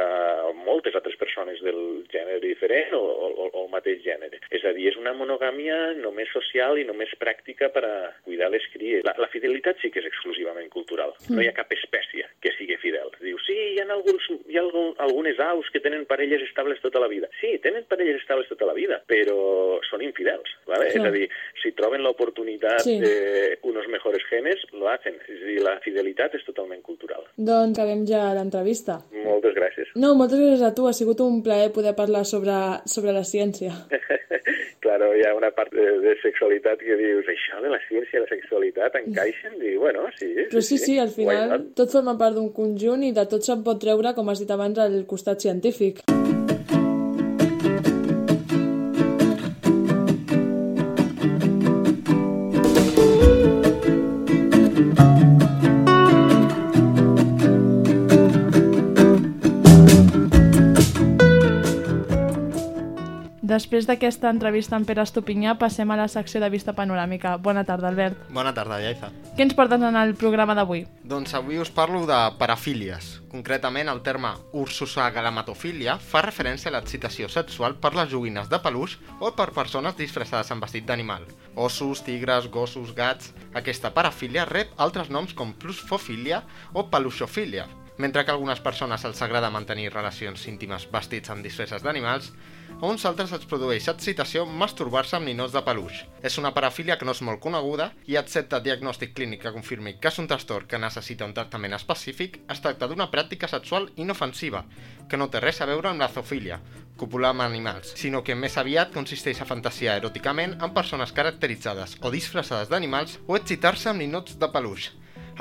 moltes altres persones del gènere diferent o, o, o el mateix gènere. És a dir, és una monogàmia només social i només pràctica per a cuidar les cries. La, la fidelitat sí que és exclusivament cultural. No hi ha cap espècie que sigui fidel. Diu, sí, hi ha, alguns, hi ha algun, algunes aus que tenen parelles estables tota la vida. Sí, tenen parelles estables tota la vida, però són infidels. ¿vale?
Sí.
És a dir, si troben l'oportunitat
Sí.
de unos mejores genes, lo hacen. És a dir, la fidelitat és totalment cultural.
Doncs acabem ja l'entrevista.
Moltes gràcies.
No, moltes gràcies a tu. Ha sigut un plaer poder parlar sobre, sobre la ciència. [laughs]
claro, hi ha una part de, de sexualitat que dius, això de la ciència i la sexualitat encaixen? I bueno, sí.
Però sí, sí, al
Why
final tot forma part d'un conjunt i de tot se'n pot treure, com has dit abans, el costat científic.
Després d'aquesta entrevista amb Pere Estupinyà, passem a la secció de Vista Panoràmica. Bona tarda, Albert.
Bona tarda, Iaiza.
Què ens portes en el programa d'avui?
Doncs avui us parlo de parafílies. Concretament, el terme ursusagalamatofilia fa referència a l'excitació sexual per les joguines de peluix o per persones disfressades amb vestit d'animal. Ossos, tigres, gossos, gats... Aquesta parafília rep altres noms com plusfofilia o peluixofilia. Mentre que a algunes persones els agrada mantenir relacions íntimes vestits amb disfresses d'animals, a uns altres els produeix excitació masturbar-se amb ninots de peluix. És una parafília que no és molt coneguda i, excepte diagnòstic clínic que confirmi que és un trastorn que necessita un tractament específic, es tracta d'una pràctica sexual inofensiva, que no té res a veure amb la zoofilia, copular amb animals, sinó que més aviat consisteix a fantasiar eròticament amb persones caracteritzades o disfressades d'animals o excitar-se amb ninots de peluix.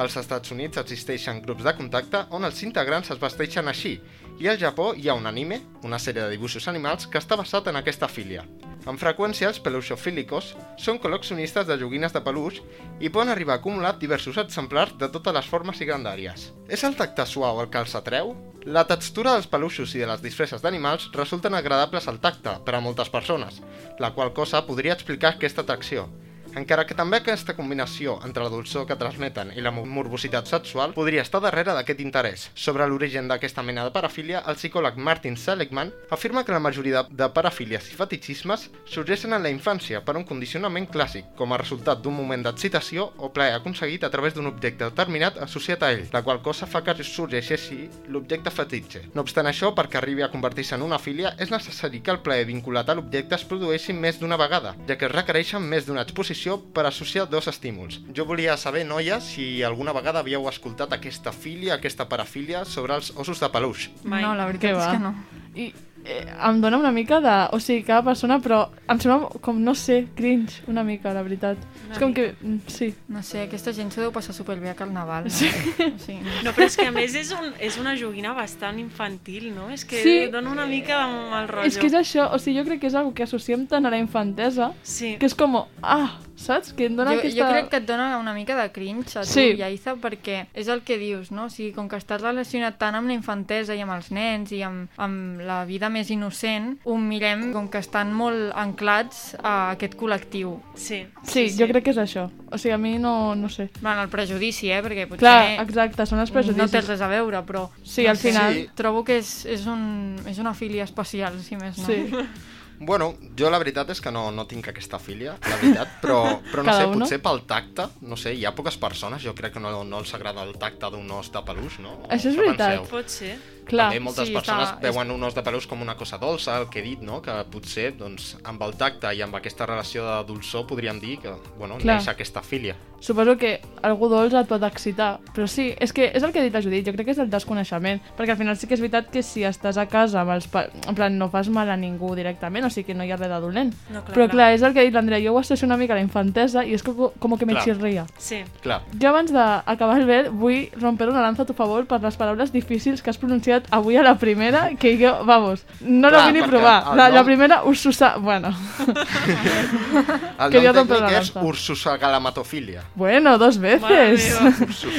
Als Estats Units existeixen grups de contacte on els integrants es vesteixen així, i al Japó hi ha un anime, una sèrie de dibuixos animals, que està basat en aquesta filia. Amb freqüència, els peluixofílicos són col·leccionistes de joguines de peluix i poden arribar a acumular diversos exemplars de totes les formes i grandàries. És el tacte suau el que els atreu? La textura dels peluixos i de les disfresses d'animals resulten agradables al tacte per a moltes persones, la qual cosa podria explicar aquesta atracció. Encara que també aquesta combinació entre la dolçor que transmeten i la morbositat sexual podria estar darrere d'aquest interès. Sobre l'origen d'aquesta mena de parafília, el psicòleg Martin Seligman afirma que la majoria de parafílies i fetichismes sorgeixen en la infància per un condicionament clàssic, com a resultat d'un moment d'excitació o plaer aconseguit a través d'un objecte determinat associat a ell, la qual cosa fa que sorgeixi l'objecte fetitxe. No obstant això, perquè arribi a convertir-se en una filia, és necessari que el plaer vinculat a l'objecte es produeixi més d'una vegada, ja que es requereixen més d'una exposició per associar dos estímuls. Jo volia saber, noies, si alguna vegada havíeu escoltat aquesta filia, aquesta parafília sobre els ossos de peluix.
Mai.
No, la veritat és que no.
I eh, em dóna una mica de... O sigui, cada persona, però em sembla com, no sé, cringe, una mica, la veritat.
Una
és com
mica.
que... mm, Sí.
No sé, aquesta gent s'ho deu passar superbé a Carnaval. No?
Sí.
O sigui,
No, però és que a més és, un, és una joguina bastant infantil, no? És que
Sí.
dona una mica de mal rotllo.
És que és això, o sigui, jo crec que és algo que associem tant a la infantesa,
Sí.
que és com, ah, saps? Que et dona
jo,
aquesta...
jo crec que et dona una mica de cringe a tu,
Sí.
Iaiza, perquè és el que dius, no? O sigui, com que estàs relacionat tant amb la infantesa i amb els nens i amb, amb la vida més innocent, ho mirem com que estan molt anclats a aquest col·lectiu.
Sí.
Sí, jo crec que és això. O sigui, a mi no, no sé.
Bueno, el prejudici, eh? Perquè potser...
Clar, exacte, són els
No
prejudicis.
té res a veure, però...
Sí,
no
al final-
Sí. Trobo que és, és, un, és una filia especial, si més no.
Sí. [laughs]
Bueno, jo la veritat és que no, no tinc aquesta filia, la veritat, però, però no
Cada
sé,
uno.
potser pel tacte, no sé, hi ha poques persones, jo crec que no, no els agrada el tacte d'un os de peluix, no?
Això és veritat.
penseu?
Pot ser.
Clar,
També moltes
sí,
persones
està-
veuen un os de peluix com una cosa dolça, el que he dit, no? Que potser, doncs, amb el tacte i amb aquesta relació de dolçor podríem dir que, bueno,
Clar.
neix aquesta filia.
Suposo que algú dolç et pot excitar, però sí, és que és el que ha dit la Judit, jo crec que és el desconeixement, perquè al final sí que és veritat que si estàs a casa amb els pa... en plan, no fas mal a ningú directament, o sigui que no hi ha res de dolent.
No, clar,
però
clar.
clar, és el que ha dit l'Andrea, jo ho associo una mica a la infantesa i és com, com que me chirria.
Sí.
Clar.
Jo abans d'acabar el ver vull romper una lanza a tu favor per les paraules difícils que has pronunciat avui a la primera, que jo, vamos, no la
Clar,
vull ni provar. La, la
nom-
primera, Ursusa... Bueno.
El
Quería
nom
romper
tècnic
la
és
lanza.
ursusagalamatofilia.
Bueno, dos veces.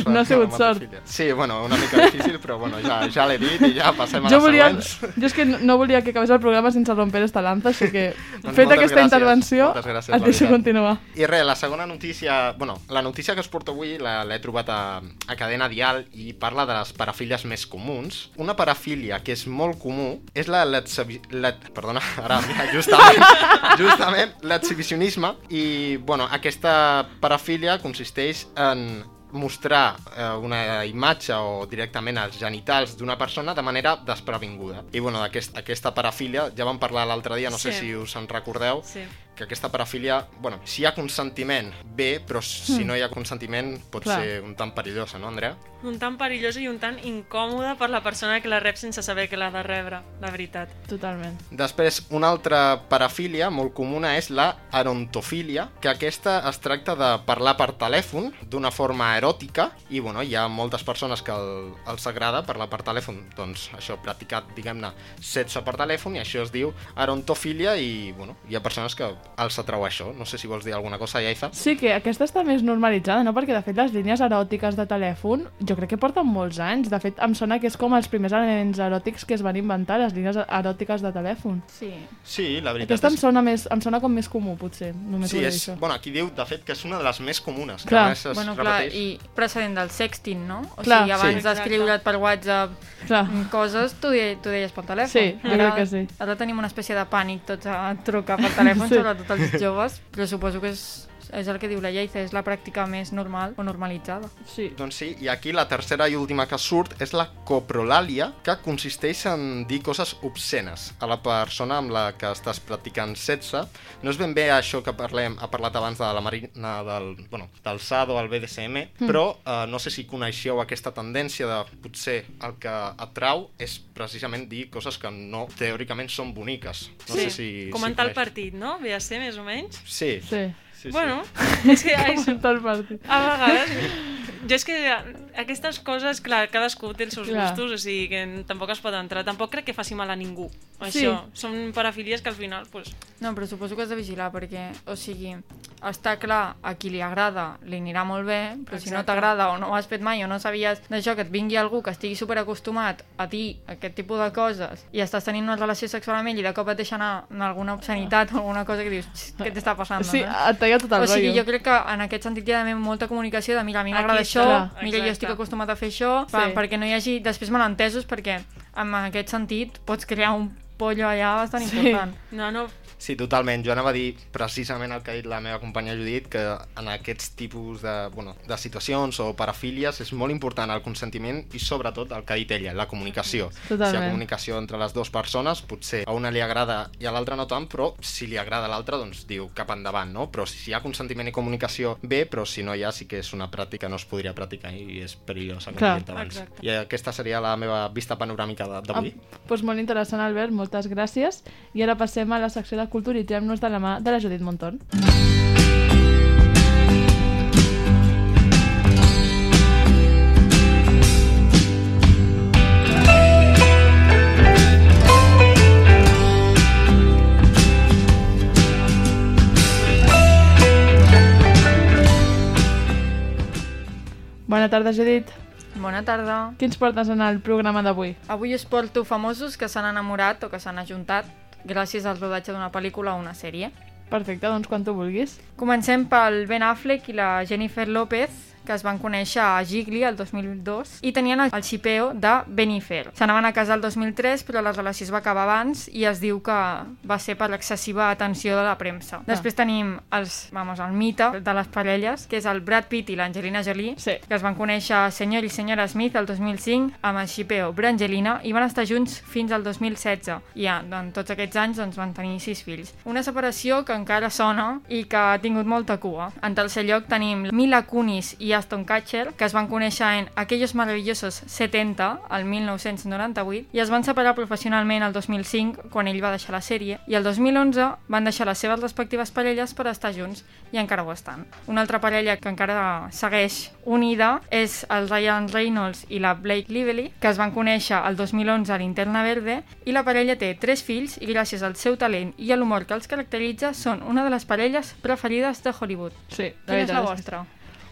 No ha sigut sort.
galamatofilia. Sí, bueno, una mica difícil, però bueno, ja, ja l'he dit i ja passem a
Jo,
les
volia,
següents.
jo és que no, no volia que acabés el programa sense romper esta lanza, així que [laughs]
Doncs
feta aquesta
gràcies,
intervenció,
gràcies,
et
la
deixo
veritat.
continuar.
I res, la segona notícia... Bueno, la notícia que us porto avui la- l'he trobat a, a Cadena Dial i parla de les parafílies més comuns. Una parafília que és molt comú és la... la perdona, [laughs] ara, mira, justament, [laughs] justament l'exhibicionisme i, bueno, aquesta parafília consisteix en mostrar eh, una imatge o directament els genitals d'una persona de manera desprevinguda. I bueno, aquest, aquesta parafília, ja vam parlar l'altre dia, no sé
Sí.
si us en recordeu,
Sí.
que aquesta parafília, bueno, si hi ha consentiment, bé, però si
Mm.
no hi ha consentiment pot
Clar.
ser un tant perillosa, no, Andrea?
Un tant perillosa i un tant incòmode per la persona que la rep sense saber que l'ha de rebre, la veritat.
Totalment.
Després, una altra parafília molt comuna és la arontofília, que aquesta es tracta de parlar per telèfon d'una forma eròtica i, bueno, hi ha moltes persones que el, els agrada parlar per telèfon, doncs això, practicat, diguem-ne, sexe per telèfon i això es diu arontofília i, bueno, hi ha persones que els atrau això. No sé si vols dir alguna cosa, Yaiza.
Sí, que aquesta està més normalitzada, no? Perquè, de fet, les línies eròtiques de telèfon jo crec que porten molts anys. De fet, em sona que és com els primers elements eròtics que es van inventar, les línies eròtiques de telèfon.
Sí.
Sí, la veritat
Aquesta em
és...
sona, més, em sona com més comú, potser. Només
Sí, és,
això.
bueno, aquí diu, de fet, que és una de les més comunes.
Clar.
Que
Bueno, clar,
repeteix.
i precedent del sexting, no? O
Clar.
sigui, abans
Sí.
d'escriure't per WhatsApp
Clar.
coses, tu, de, tu deies pel telèfon.
Sí, jo crec que sí.
Ara tenim una espècie de pànic tots a trucar per telèfon,
sí.
sobretot els joves, però suposo que és, és el que diu la Lleida, és la pràctica més normal o normalitzada.
Sí.
Doncs sí, i aquí la tercera i última que surt és la coprolàlia, que consisteix en dir coses obscenes a la persona amb la que estàs practicant sexe. No és ben bé això que parlem, ha parlat abans de la marina del, bueno, del SAD o el BDSM,
Mm.
però eh, no sé si coneixeu aquesta tendència de potser el que atrau és precisament dir coses que no teòricament són boniques. No sé si...
Comentar
si
el partit, no? Ve a ser, més o menys.
Sí.
Sí.
Sí, sí.
Bueno, [laughs] és [laughs] que... Ai,
Comentar el partit.
a vegades... Jo és que aquestes coses, clar, cadascú té els seus
Clar.
gustos, o sigui que tampoc es pot entrar. Tampoc crec que faci mal a ningú,
Sí.
això. Són parafilies que al final, pues,
No, però suposo que has de vigilar perquè, o sigui, està clar, a qui li agrada li anirà molt bé, però si no
Exacte.
t'agrada o no ho has fet mai o no sabies d'això, que et vingui algú que estigui super acostumat a dir aquest tipus de coses i estàs tenint una relació sexual amb ell i de cop et deixa anar en alguna obscenitat o alguna cosa que dius, "Xt, què t'està passant?
Sí,
no?
et talla tot el
O sigui,
rotllo.
jo crec que en aquest sentit hi ha d'haver molta comunicació de mira, a mi m'agrada això, mira, jo
exacte.
Estic acostumat a fer això,
Sí.
perquè no hi hagi després malentesos, perquè en aquest sentit pots crear un pollo allà bastant
Sí.
important.
no, no,
Sí, totalment. Jo anava a dir precisament el que ha dit la meva companya Judit, que en aquests tipus de, bueno, de situacions o parafílies és molt important el consentiment i sobretot el que ha dit ella, la comunicació. Si hi
Totalment.
ha comunicació entre les dues persones, potser a una li agrada i a l'altra no tant, però si li agrada a l'altra, doncs diu cap endavant, no? Però si hi ha consentiment i comunicació, bé, però si no hi ha, sí que és una pràctica que no es podria practicar i és perillosa, com
Clar.
he dit abans.
Exacte.
I aquesta seria la meva vista panoràmica de- d'avui.
Ah, doncs molt interessant, Albert, moltes gràcies. I ara passem a la secció de Culturitzem-nos de la mà de la Judit Monton. Bona tarda, Judit.
Bona tarda.
Quins portes en el programa d'avui?
Avui us porto famosos que s'han enamorat o que s'han ajuntat gràcies al rodatge d'una pel·lícula o una sèrie.
Perfecte, doncs quan tu vulguis.
Comencem pel Ben Affleck i la Jennifer López, que es van conèixer a Gigli el 2002 i tenien el, el xipeo de Benifer. S'anaven a casar el 2003, però la relació es va acabar abans i es diu que va ser per l'excessiva atenció de la premsa. Després tenim els, vamos, el mite de les parelles, que és el Brad Pitt i l'Angelina Jolie,
Sí.
que es van conèixer a Senyor i senyora Smith el 2005 amb el xipeo Brangelina i van estar junts fins al 2016 i ja, en tots aquests anys doncs, van tenir sis fills. Una separació que encara sona i que ha tingut molta cua. En tercer lloc tenim Mila Kunis i Aston Kutcher, que es van conèixer en Aquellos maravillosos 70, el 1998, i es van separar professionalment el 2005, quan ell va deixar la sèrie, i el 2011 van deixar les seves respectives parelles per estar junts, i encara ho estan. Una altra parella que encara segueix unida és el Ryan Reynolds i la Blake Lively, que es van conèixer el 2011 a l'Interna Verde, i la parella té tres fills i gràcies al seu talent i a l'humor que els caracteritza són una de les parelles preferides de Hollywood.
Sí,
Quina és la
és-
vostra?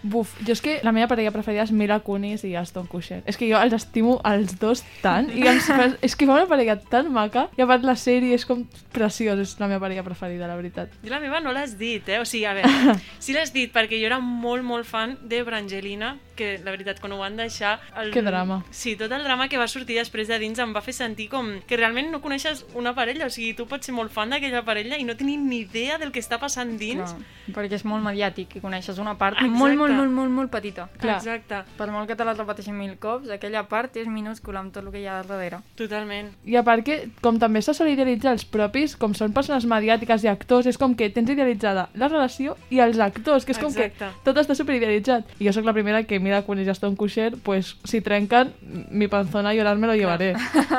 Buf, jo és que la meva parella preferida és Mila Kunis i Aston Kutcher. És que jo els estimo els dos tant, i em, [laughs] és que fa una parella tan maca, i a part la sèrie és com preciós, és la meva parella preferida, la veritat.
Jo la meva no l'has dit, eh? O sigui, a veure, [laughs] sí l'has dit perquè jo era molt, molt fan de Brangelina, que la veritat, quan ho van deixar... El...
Que drama.
Sí, tot el drama que va sortir després de dins em va fer sentir com que realment no coneixes una parella, o sigui, tu pots ser molt fan d'aquella parella i no tenir ni idea del que està passant dins.
Clar, perquè és molt mediàtic i coneixes una part
Exacte.
molt, molt, molt, molt, molt petita.
Clar. Exacte.
Per molt que te la repeteixin mil cops, aquella part és minúscula amb tot el que hi ha darrere.
Totalment.
I a part que, com també se sol idealitzar els propis, com són persones mediàtiques i actors, és com que tens idealitzada la relació i els actors, que és com
Exacte.
que tot està superidealitzat. I jo sóc la primera que mira quan ja està un Kutcher, pues si trenquen, mi panzona a llorar me lo llevaré.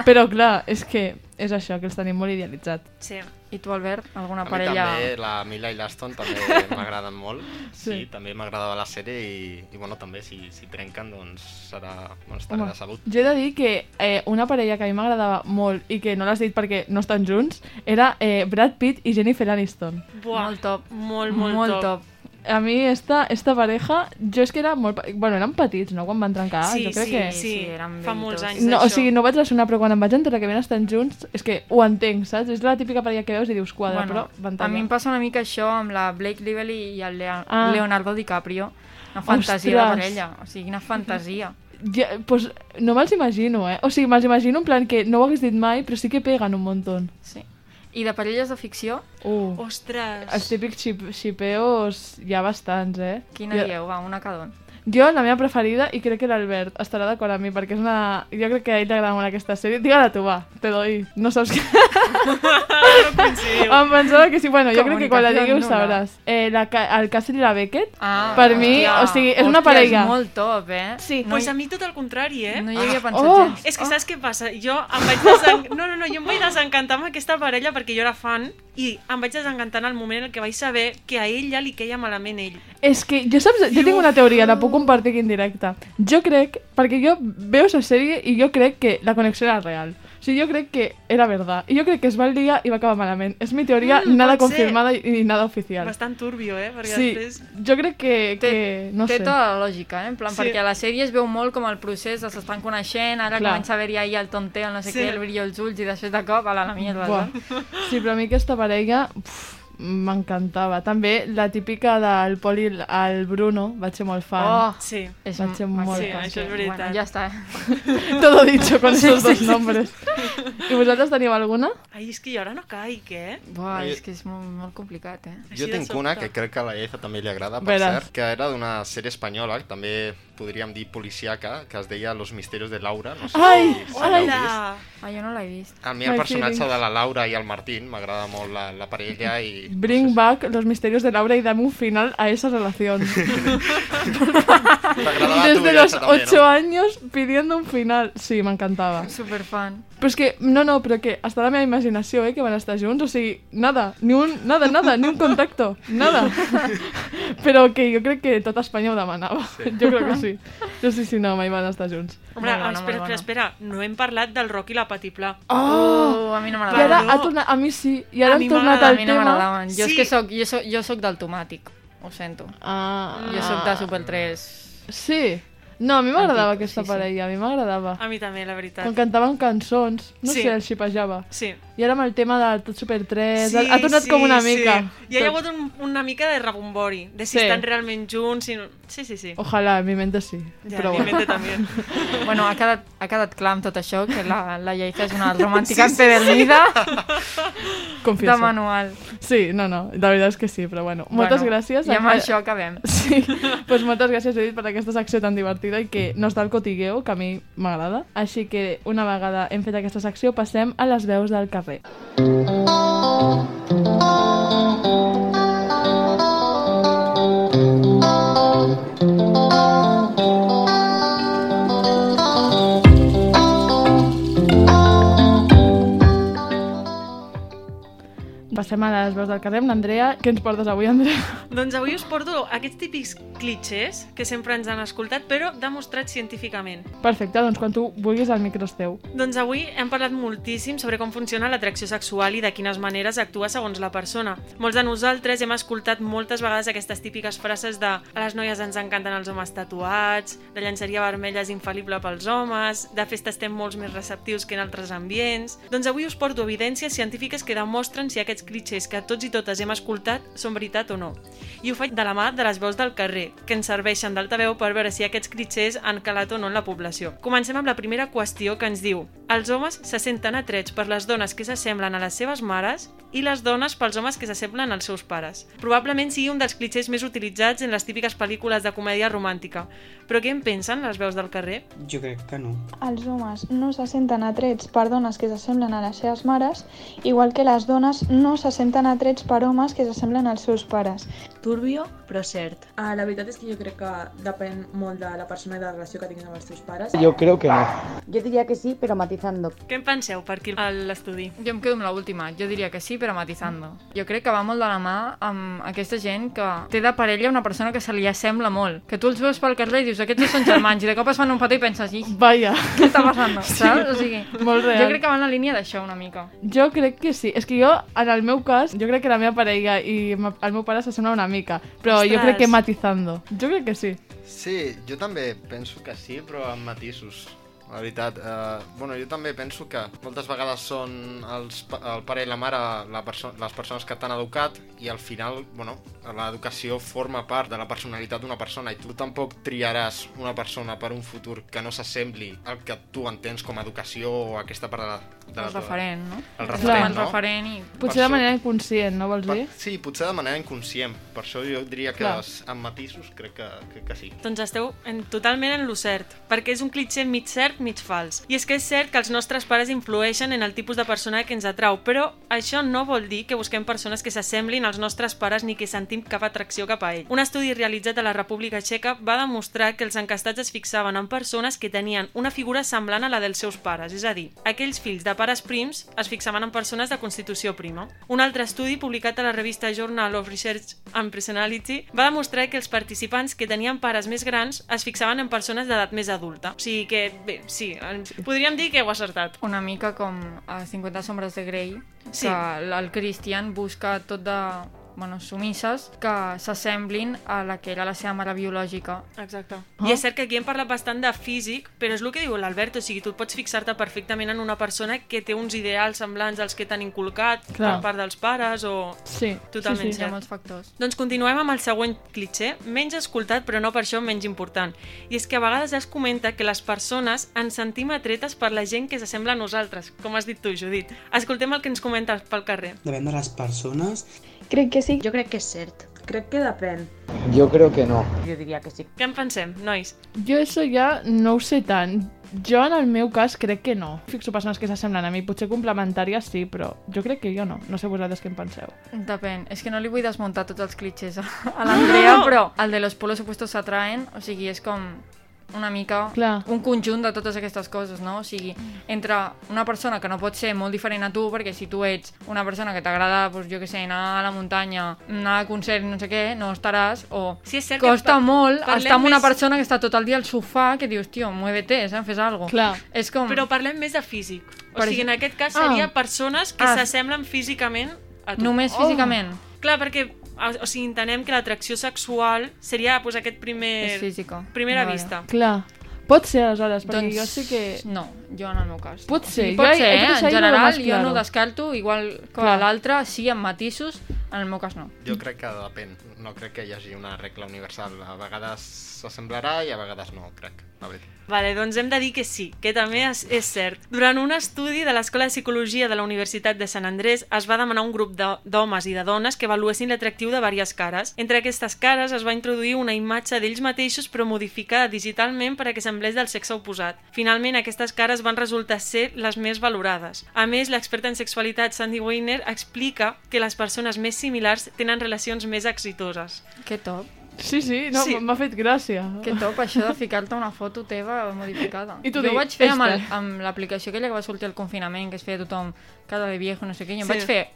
Però clar, és que és això, que els tenim molt idealitzat.
Sí.
I tu, Albert, alguna
A mi
parella...
també, la Mila i l'Aston també [laughs] m'agraden molt. Sí,
Sí.
també m'agradava la sèrie i, i bueno, també si, si trenquen doncs serà, bueno, estarà
Home,
de salut.
jo he de dir que eh, una parella que a mi m'agradava molt i que no l'has dit perquè no estan junts era eh, Brad Pitt i Jennifer Aniston.
Buah,
Molt top.
Molt, molt,
Molt
top.
top.
A mi esta, esta pareja, jo és que era molt... Bueno, eren petits, no?, quan van trencar.
Sí,
jo crec
sí,
que...
sí,
eren
fa molts anys
No, o sigui, no vaig relacionar, però quan em vaig enterar que ben estan junts, és que ho entenc, saps? És la típica parella que veus i dius quadra,
Bueno,
però van
a mi em passa una mica això amb la Blake Lively i el Lea
Ah.
Leonardo DiCaprio. Una fantasia de
Ostres.
parella, o sigui, una fantasia.
Ja, pues, no me'ls imagino, eh? O sigui, me'ls imagino en plan que no ho hagués dit mai, però sí que peguen un muntó.
Sí. I de parelles de ficció?
Uh,
Ostres!
els típics xip xipeos hi ha bastants, eh?
Quina dieu? Va, una cada un.
Jo, la meva preferida, i crec que l'Albert estarà d'acord amb mi, perquè és una... Jo crec que a ell li agrada molt aquesta sèrie. Digue-la tu, va, te doy. No saps què...
no
em pensava que sí. Bueno, jo crec que quan la digui ho sabràs. Eh, la, el Castle i la Beckett,
Ah,
per mi,
hòstia.
o sigui, és una
Hòstia,
parella...
És molt top, eh?
Sí.
No,
Pues a mi tot el contrari, eh?
no hi havia pensat
Oh!
gens.
És que saps què passa? Jo em vaig desen... No, no, no, jo em vaig desencantar amb aquesta parella perquè jo era fan i em vaig desencantar en el moment en que vaig saber que a ella li queia malament ell.
És que jo saps, jo tinc una teoria, la puc compartir aquí en directe. Jo crec, perquè jo veo la sèrie i jo crec que la connexió era real. O sigui, jo crec que era verdad. I jo crec que es va el dia i va acabar malament. És mi teoria,
Mm,
nada
ser.
confirmada i, i nada oficial.
Bastant turbio, eh? Perquè
Sí,
després...
jo crec que, que no
té
sé.
tota la lògica, eh? En plan,
Sí.
perquè a la sèrie es veu molt com el procés, s'estan coneixent, ara
Clar.
comença a haver-hi ahir el tonteo, el no sé
Sí.
què, el brillo als ulls, i després de cop, a la, mierda.
Sí, però a mi aquesta parella uf, m'encantava. També la típica del Pol i el- el Bruno, vaig ser molt fan.
Oh,
Sí.
és
Vaig ser molt
Sí,
fan.
això és veritat.
Bueno, ja està? [laughs]
Todo dicho con
Sí,
esos
sí,
dos
sí.
nombres. I vosaltres teniu alguna?
Ai, és que jo ara no caic, eh?
Buah,
Ai,
és que és molt, molt complicat, eh?
Jo
Així
tinc una que crec que a la Eza també li agrada, per
Veràs.
cert, que era d'una sèrie espanyola, que també podríem dir policiaca, que es deia Los misterios de Laura. No sé
Ai,
si, si.
Hola!
Ah, jo no l'he vist.
A mi el
My
personatge
feelings.
de la Laura i el Martín m'agrada molt la, la parella i...
Bring back los misterios de Laura y dame un final a esa relación. [laughs]
A
Desde los
també,
ocho
no?
años pidiendo un final. Sí, m'encantava.
Superfan.
Però és que, no, no, però que està a la meva imaginació, eh, que van estar junts, o sigui, nada, ni un, nada, nada, ni un contacto, nada. [laughs] però que jo crec que tot Espanya ho demanava. Sí. Jo crec que sí. Jo sí, sí, no, mai van estar junts.
Hombre,
bona,
espera, espera, espera, no hem parlat del Roc i la Patipla.
Oh!
Oh, a mi no
I ara
m'agrada.
ha tornat, a mi sí, i ara
A mi
tornat
m'agrada,
al
A mi no. Jo és
Sí.
que soc, jo soc, jo soc del tomàtic. Ho sento.
Ah,
Jo soc de Super 3.
Sí. No, a mi m'agradava aquesta
sí, sí.
parella, a mi m'agradava.
A mi també, la veritat.
Quan cantaven cançons, no
Sí.
sé, el xipejava.
Sí.
I ara amb el tema del Tot Super 3, ha, ha tornat
sí,
com una mica.
Sí. I hi ha hagut un, una mica de rebombori, de si
Sí.
estan realment junts, si no... Sí, sí, sí.
Ojalà, en mi mente sí.
Ja,
però
mi
bueno.
mente també. [laughs]
Bueno, ha quedat, ha quedat clar amb tot això que la, la Lleida és una romàntica sí, empedernida
Confieso.
de manual.
Sí, no, no, la veritat és que sí, però bueno. Moltes
Bueno,
gràcies.
I amb
a-
això acabem. [laughs]
Sí, pues moltes gràcies, Edith, per aquesta secció tan divertida i que no està al cotigueo, que a mi m'agrada. Així que una vegada hem fet aquesta secció, passem a les veus del carrer. Passem a les veus del carrer amb l'Andrea. Què ens portes avui, Andrea?
Doncs avui us porto aquests típics clichés que sempre ens han escoltat, però demostrats científicament.
Perfecte, doncs quan tu vulguis el micro és teu.
Doncs avui hem parlat moltíssim sobre com funciona l'atracció sexual i de quines maneres actua segons la persona. Molts de nosaltres hem escoltat moltes vegades aquestes típiques frases de a les noies ens encanten els homes tatuats, de llançaria vermella és infal·lible pels homes, de festa estem molts més receptius que en altres ambients... Doncs avui us porto evidències científiques que demostren si aquests clichés que tots i totes hem escoltat són veritat o no. I ho faig de la mà de les veus del carrer, que ens serveixen d'altaveu per veure si aquests clichés han calat o no en la població. Comencem amb la primera qüestió que ens diu els homes se senten atrets per les dones que s'assemblen a les seves mares i les dones pels homes que s'assemblen als seus pares. Probablement sigui un dels clichés més utilitzats en les típiques pel·lícules de comèdia romàntica. Però què en pensen les veus del carrer?
Jo crec que no.
Els homes no se senten atrets per dones que s'assemblen a les seves mares, igual que les dones no
no se senten atrets per homes que s'assemblen als seus pares.
Turbio, però cert.
Ah, la veritat és que jo crec que depèn molt de la persona i de la relació que tinguin amb els teus pares.
Yo creo que no.
Yo diría que sí, pero matizando.
Què en penseu per aquí a l'estudi?
Jo em quedo amb l'última. Jo diria que sí, però matizando. Jo crec que va molt de la mà amb aquesta gent que té de parella una persona que se li assembla molt. Que tu els veus pel carrer i dius, aquests dos són germans, i de cop es fan un petó i penses, "Ih,
Vaya.
què està passant?
Sí. [laughs]
Saps? O sigui,
Molt real.
jo crec que va en la línia d'això una mica.
Jo crec que sí. És que jo, en el meu cas, jo crec que la meva parella i el meu pare s'assembla una mica. Però jo
Ostres.
crec que matizando. Jo crec que sí.
Sí, jo també penso que sí, però amb matisos. La veritat, eh, bueno, jo també penso que moltes vegades són els, el pare i la mare la perso les persones que t'han educat i al final, bueno, l'educació forma part de la personalitat d'una persona i tu tampoc triaràs una persona per un futur que no s'assembli al que tu entens com a educació o aquesta part de la, de la
El referent, no?
El
Clar.
referent,
El
no?
referent i-
Per
Potser de
això-
manera inconscient, no vols dir?
Sí, potser de manera inconscient. Per això jo diria que
Clar.
es- amb matisos crec que, crec que sí.
Doncs esteu en, totalment en lo cert, perquè és un clitxer mig cert, mig fals. I és que és cert que els nostres pares influeixen en el tipus de persona que ens atrau, però això no vol dir que busquem persones que s'assemblin als nostres pares ni que sentim cap atracció cap a ell. Un estudi realitzat a la República Txeca va demostrar que els encastats es fixaven en persones que tenien una figura semblant a la dels seus pares, és a dir, aquells fills de pares prims es fixaven en persones de constitució prima. Un altre estudi publicat a la revista Journal of Research and Personality va demostrar que els participants que tenien pares més grans es fixaven en persones d'edat més adulta. O sigui que, bé, sí, podríem dir que heu acertat.
Una mica com a 50 sombres de Grey,
Sí.
que el Christian busca tot de bueno, sumisses que s'assemblin a la que era la seva mare biològica.
Exacte.
Ah.
I és cert que aquí hem parlat bastant de físic, però és el que diu l'Albert, o sigui, tu pots fixar-te perfectament en una persona que té uns ideals semblants als que t'han inculcat
Clar.
per part dels pares o...
Sí,
Totalment
sí, sí, hi ha
cert.
molts factors.
Doncs continuem amb el següent clitxer, menys escoltat però no per això menys important. I és que a vegades es comenta que les persones ens sentim atretes per la gent que s'assembla a nosaltres, com has dit tu, Judit. Escoltem el que ens comentes pel carrer.
Depèn de les persones.
Crec que sí.
Jo crec que és cert.
Crec que depèn.
Yo creo que no.
Yo diría que sí.
Què en pensem, nois?
Jo això ja no ho sé tant. Jo, en el meu cas, crec que no. Fixo persones que s'assemblen a mi. Potser complementàries sí, però jo crec que jo no. No sé vosaltres què en penseu.
Depèn. És que no li vull desmuntar tots els clitxers a, a l'Andrea, però el de los polos opuestos s'atraen, o sigui, és com una mica
Clar.
un conjunt de totes aquestes coses, no? O sigui, entre una persona que no pot ser molt diferent a tu, perquè si tu ets una persona que t'agrada, doncs, jo que sé, anar a la muntanya, anar a concert, no sé què, no estaràs, o
Sí, és cert que
costa
pa-
molt estar amb una
més-
persona que està tot el dia al sofà, que dius, tio, muévete, saps? Fes algo.
Clar.
És com...
Però parlem més de físic. O
Per
sigui, en aquest cas
Ah.
seria persones que
Ah.
s'assemblen físicament a tu.
Només físicament?
Clar, perquè o sigui, entenem que l'atracció sexual seria pues, aquest primer...
És física.
Primera
Vale.
vista.
Clar. Pot ser, aleshores, perquè
Doncs
jo sí que...
No, jo en el meu cas.
Pot ser.
Sí, pot
Jo-
ser, eh? En general, jo no descarto, igual que
Clar.
l'altre, sí, amb matisos, en el meu cas no.
Jo crec que depèn. No crec que hi hagi una regla universal. A vegades s'assemblarà i a vegades no, crec. La veritat.
Vale, doncs hem de dir que sí, que també és, és cert. Durant un estudi de l'Escola de Psicologia de la Universitat de Sant Andrés es va demanar a un grup d'homes i de dones que avaluessin l'atractiu de diverses cares. Entre aquestes cares es va introduir una imatge d'ells mateixos però modificada digitalment per a que semblés del sexe oposat. Finalment, aquestes cares van resultar ser les més valorades. A més, l'experta en sexualitat Sandy Weiner explica que les persones més similars tenen relacions més exitoses.
Que top.
Sí, sí, no,
Sí.
m'ha fet gràcia.
Que top, això de ficar-te una foto teva modificada.
I tu
jo ho vaig fer amb, el,
"Esta".
amb l'aplicació aquella que va sortir al confinament, que es feia tothom cada de viejo, no sé què, jo em
Sí.
vaig fer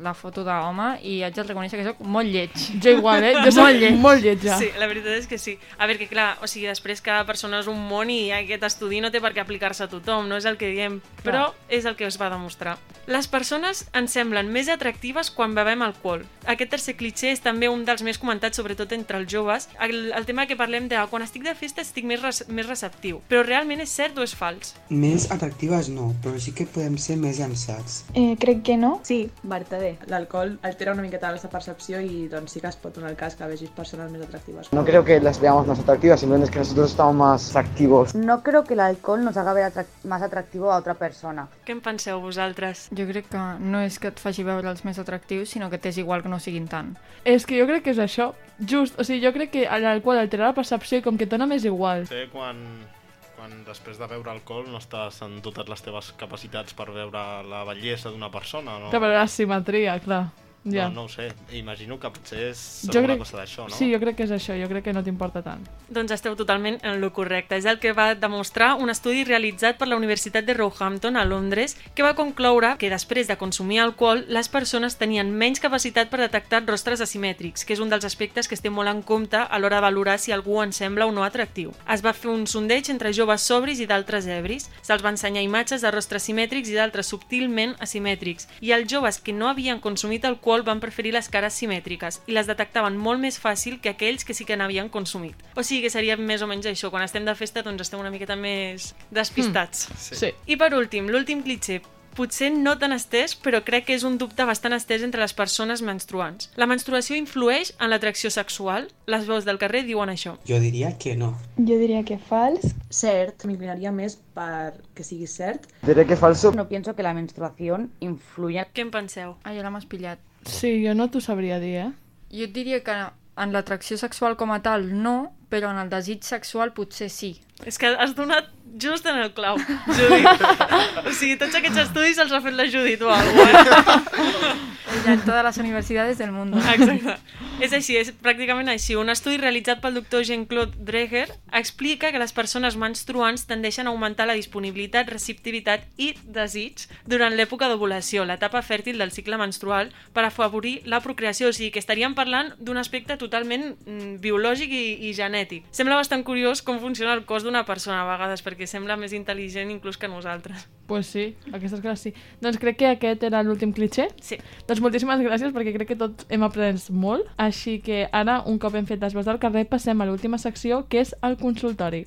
la foto d'home i haig de reconèixer que sóc molt lleig.
Jo igual, eh? Jo soc
molt lleig.
molt lletja.
Sí, la veritat és que sí. A veure, que clar, o sigui, després cada persona és un món i aquest estudi no té per què aplicar-se a tothom, no és el que diem, però és el que es va demostrar. Les persones ens semblen més atractives quan bevem alcohol. Aquest tercer clitxer és també un dels més comentats, sobretot entre els joves. El, el tema que parlem de quan estic de festa estic més, res, més receptiu. Però realment és cert o és fals?
Més atractives no, però sí que podem ser més llançats.
Eh, crec que no.
Sí, vertader.
L'alcohol altera una miqueta la percepció i doncs sí que es pot donar el cas que vegis persones més atractives.
No creo que las veamos más atractivas, simplemente es que nosotros estamos más activos.
No creo que el alcohol nos haga ver atrac- más atractivo a otra persona.
Què en penseu vosaltres?
Jo crec que no és que et faci veure els més atractius, sinó que t'és igual que no siguin tant.
És que jo crec que és això. Just, o sigui, jo crec que l'alcohol altera la percepció i com que et dona més igual.
Sé quan, quan després de beure alcohol no estàs en totes les teves capacitats per veure la bellesa d'una persona, no?
Que per la simetria, clar. Ja.
No, no ho sé, imagino que potser és
jo
alguna
crec,
cosa d'això, no?
Sí, jo crec que és això, jo crec que no t'importa tant.
Doncs esteu totalment en lo correcte. És el que va demostrar un estudi realitzat per la Universitat de Roehampton a Londres que va concloure que després de consumir alcohol les persones tenien menys capacitat per detectar rostres asimètrics, que és un dels aspectes que es té molt en compte a l'hora de valorar si algú ens sembla o no atractiu. Es va fer un sondeig entre joves sobris i d'altres ebris. Se'ls va ensenyar imatges de rostres simètrics i d'altres subtilment asimètrics. I els joves que no havien consumit alcohol van preferir les cares simètriques i les detectaven molt més fàcil que aquells que sí que n'havien consumit. O sigui que seria més o menys això. Quan estem de festa doncs estem una miqueta més despistats.
Mm. Sí.
I per últim, l'últim clitxer potser no tan estès, però crec que és un dubte bastant estès entre les persones menstruants. La menstruació influeix en l'atracció sexual? Les veus del carrer diuen això.
Jo diria que no.
Jo diria que fals.
Cert, m'inclinaria més per que sigui cert.
Diré que falso.
No pienso que la menstruación influya.
Què en penseu?
Ah, jo l'hem espillat.
Sí, jo no t'ho sabria dir, eh?
Jo et diria que en l'atracció sexual com a tal no, però en el desig sexual potser sí.
És que has donat just en el clau, [laughs] Judit. o sigui, tots aquests estudis els ha fet la Judit o alguna cosa.
Ella en totes les universitats del món.
Exacte. És així, és pràcticament així. Un estudi realitzat pel doctor Jean-Claude Dreger explica que les persones menstruants tendeixen a augmentar la disponibilitat, receptivitat i desig durant l'època d'ovulació, l'etapa fèrtil del cicle menstrual, per afavorir la procreació. O sigui, que estaríem parlant d'un aspecte totalment mm, biològic i, i genètic. Sembla bastant curiós com funciona el cos d'una persona a vegades, perquè sembla més intel·ligent inclús que nosaltres.
Pues sí, aquestes coses sí. Doncs crec que aquest era l'últim clitxer.
Sí.
Doncs moltíssimes gràcies perquè crec que tots hem après molt. Així que ara, un cop hem fet les veus del carrer, passem a l'última secció, que és el consultori.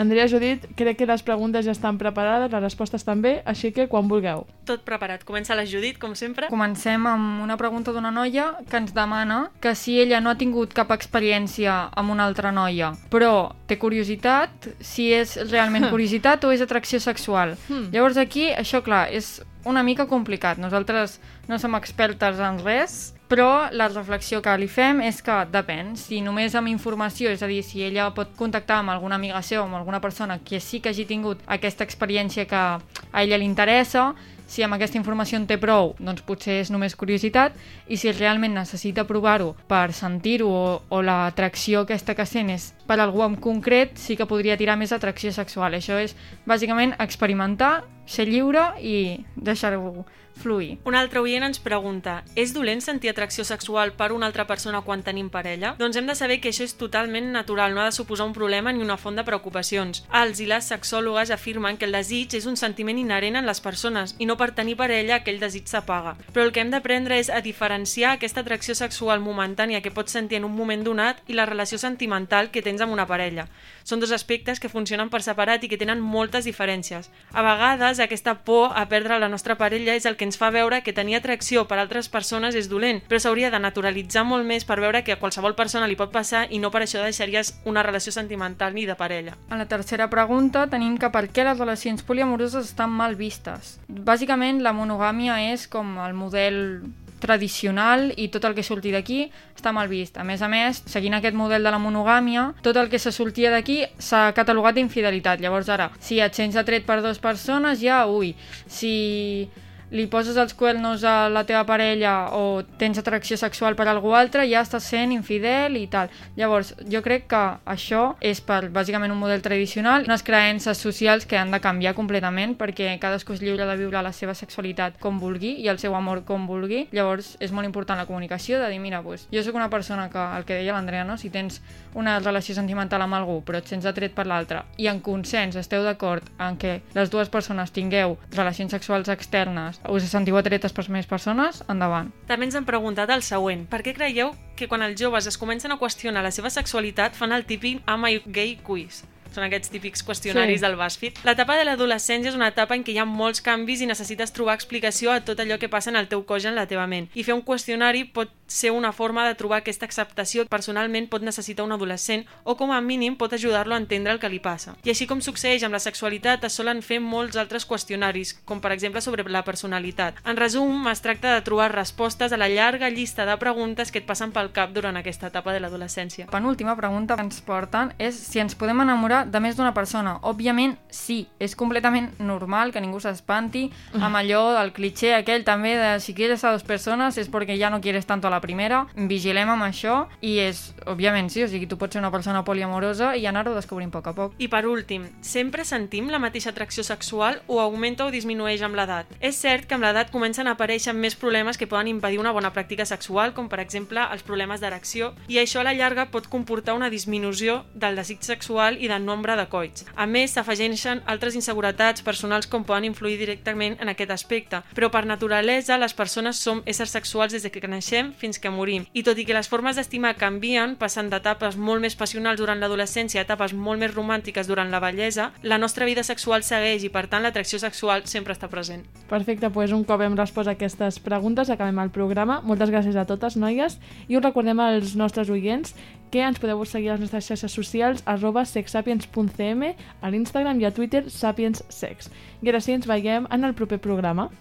Andrea Judit, crec que les preguntes ja estan preparades, les respostes també, així que quan vulgueu.
Tot preparat. Comença la Judit, com sempre.
Comencem amb una pregunta d'una noia que ens demana que si ella no ha tingut cap experiència amb una altra noia, però té curiositat, si és realment [laughs] curiositat o és atracció sexual.
Hmm.
Llavors aquí, això clar, és una mica complicat. Nosaltres no som expertes en res, però la reflexió que li fem és que depèn. Si només amb informació, és a dir, si ella pot contactar amb alguna amiga seva o amb alguna persona que sí que hagi tingut aquesta experiència que a ella li interessa, si amb aquesta informació en té prou, doncs potser és només curiositat, i si realment necessita provar-ho per sentir-ho o, o l'atracció aquesta que sent és per algú en concret, sí que podria tirar més atracció sexual. Això és bàsicament experimentar, ser lliure i deixar-ho fluir.
Un altre oient ens pregunta és dolent sentir atracció sexual per una altra persona quan tenim parella? Doncs hem de saber que això és totalment natural, no ha de suposar un problema ni una font de preocupacions. Els i les sexòlogues afirmen que el desig és un sentiment inherent en les persones i no per tenir parella aquell desig s'apaga. Però el que hem d'aprendre és a diferenciar aquesta atracció sexual momentània que pots sentir en un moment donat i la relació sentimental que tens amb una parella. Són dos aspectes que funcionen per separat i que tenen moltes diferències. A vegades aquesta por a perdre la nostra parella és el que ens fa veure que tenir atracció per altres persones és dolent, però s'hauria de naturalitzar molt més per veure que a qualsevol persona li pot passar i no per això deixaries una relació sentimental ni de parella.
A la tercera pregunta tenim que per què les relacions poliamoroses estan mal vistes. Bàsicament, la monogàmia és com el model tradicional i tot el que surti d'aquí està mal vist. A més a més, seguint aquest model de la monogàmia, tot el que se sortia d'aquí s'ha catalogat d'infidelitat. Llavors ara, si et sents atret per dues persones, ja, ui, si li poses els cuernos a la teva parella o tens atracció sexual per algú altre, ja estàs sent infidel i tal. Llavors, jo crec que això és per, bàsicament, un model tradicional, unes creences socials que han de canviar completament perquè cadascú és lliure de viure la seva sexualitat com vulgui i el seu amor com vulgui. Llavors, és molt important la comunicació de dir, mira, pues, jo sóc una persona que, el que deia l'Andrea, no? si tens una relació sentimental amb algú però et sents atret per l'altre i en consens esteu d'acord en què les dues persones tingueu relacions sexuals externes us sentiu atretes per més persones, endavant.
També ens han preguntat el següent. Per què creieu que quan els joves es comencen a qüestionar la seva sexualitat fan el típic Am I gay quiz? Són aquests típics qüestionaris
Sí.
del BuzzFeed. L'etapa de l'adolescència és una etapa en què hi ha molts canvis i necessites trobar explicació a tot allò que passa en el teu cos i en la teva ment. I fer un qüestionari pot ser una forma de trobar aquesta acceptació que personalment pot necessitar un adolescent o com a mínim pot ajudar-lo a entendre el que li passa. I així com succeeix amb la sexualitat, es solen fer molts altres qüestionaris, com per exemple sobre la personalitat. En resum, es tracta de trobar respostes a la llarga llista de preguntes que et passen pel cap durant aquesta etapa de l'adolescència.
Penúltima pregunta que ens porten és si ens podem enamorar de més d'una persona. Òbviament, sí. És completament normal que ningú s'espanti amb allò del cliché aquell també de si quieres a dos persones és perquè ja no quieres tanto a la primera. Vigilem amb això i és, òbviament, sí, o sigui, tu pots ser una persona poliamorosa i anar-ho descobrint a poc a poc.
I per últim, sempre sentim la mateixa atracció sexual o augmenta o disminueix amb l'edat? És cert que amb l'edat comencen a aparèixer més problemes que poden impedir una bona pràctica sexual, com per exemple els problemes d'erecció, i això a la llarga pot comportar una disminució del desig sexual i del nombre de coits. A més, s'afegeixen altres inseguretats personals com poden influir directament en aquest aspecte, però per naturalesa les persones som éssers sexuals des de que naixem fins que morim, i tot i que les formes d'estimar canvien, passant d'etapes molt més passionals durant l'adolescència a etapes molt més romàntiques durant la vellesa, la nostra vida sexual segueix i per tant l'atracció sexual sempre està present.
Perfecte, doncs un cop hem respost aquestes preguntes acabem el programa. Moltes gràcies a totes, noies, i us recordem als nostres oients que ens podeu seguir a les nostres xarxes socials arroba sexsapiens.cm a l'Instagram i a Twitter sapienssex. Sí, ens veiem en el proper programa.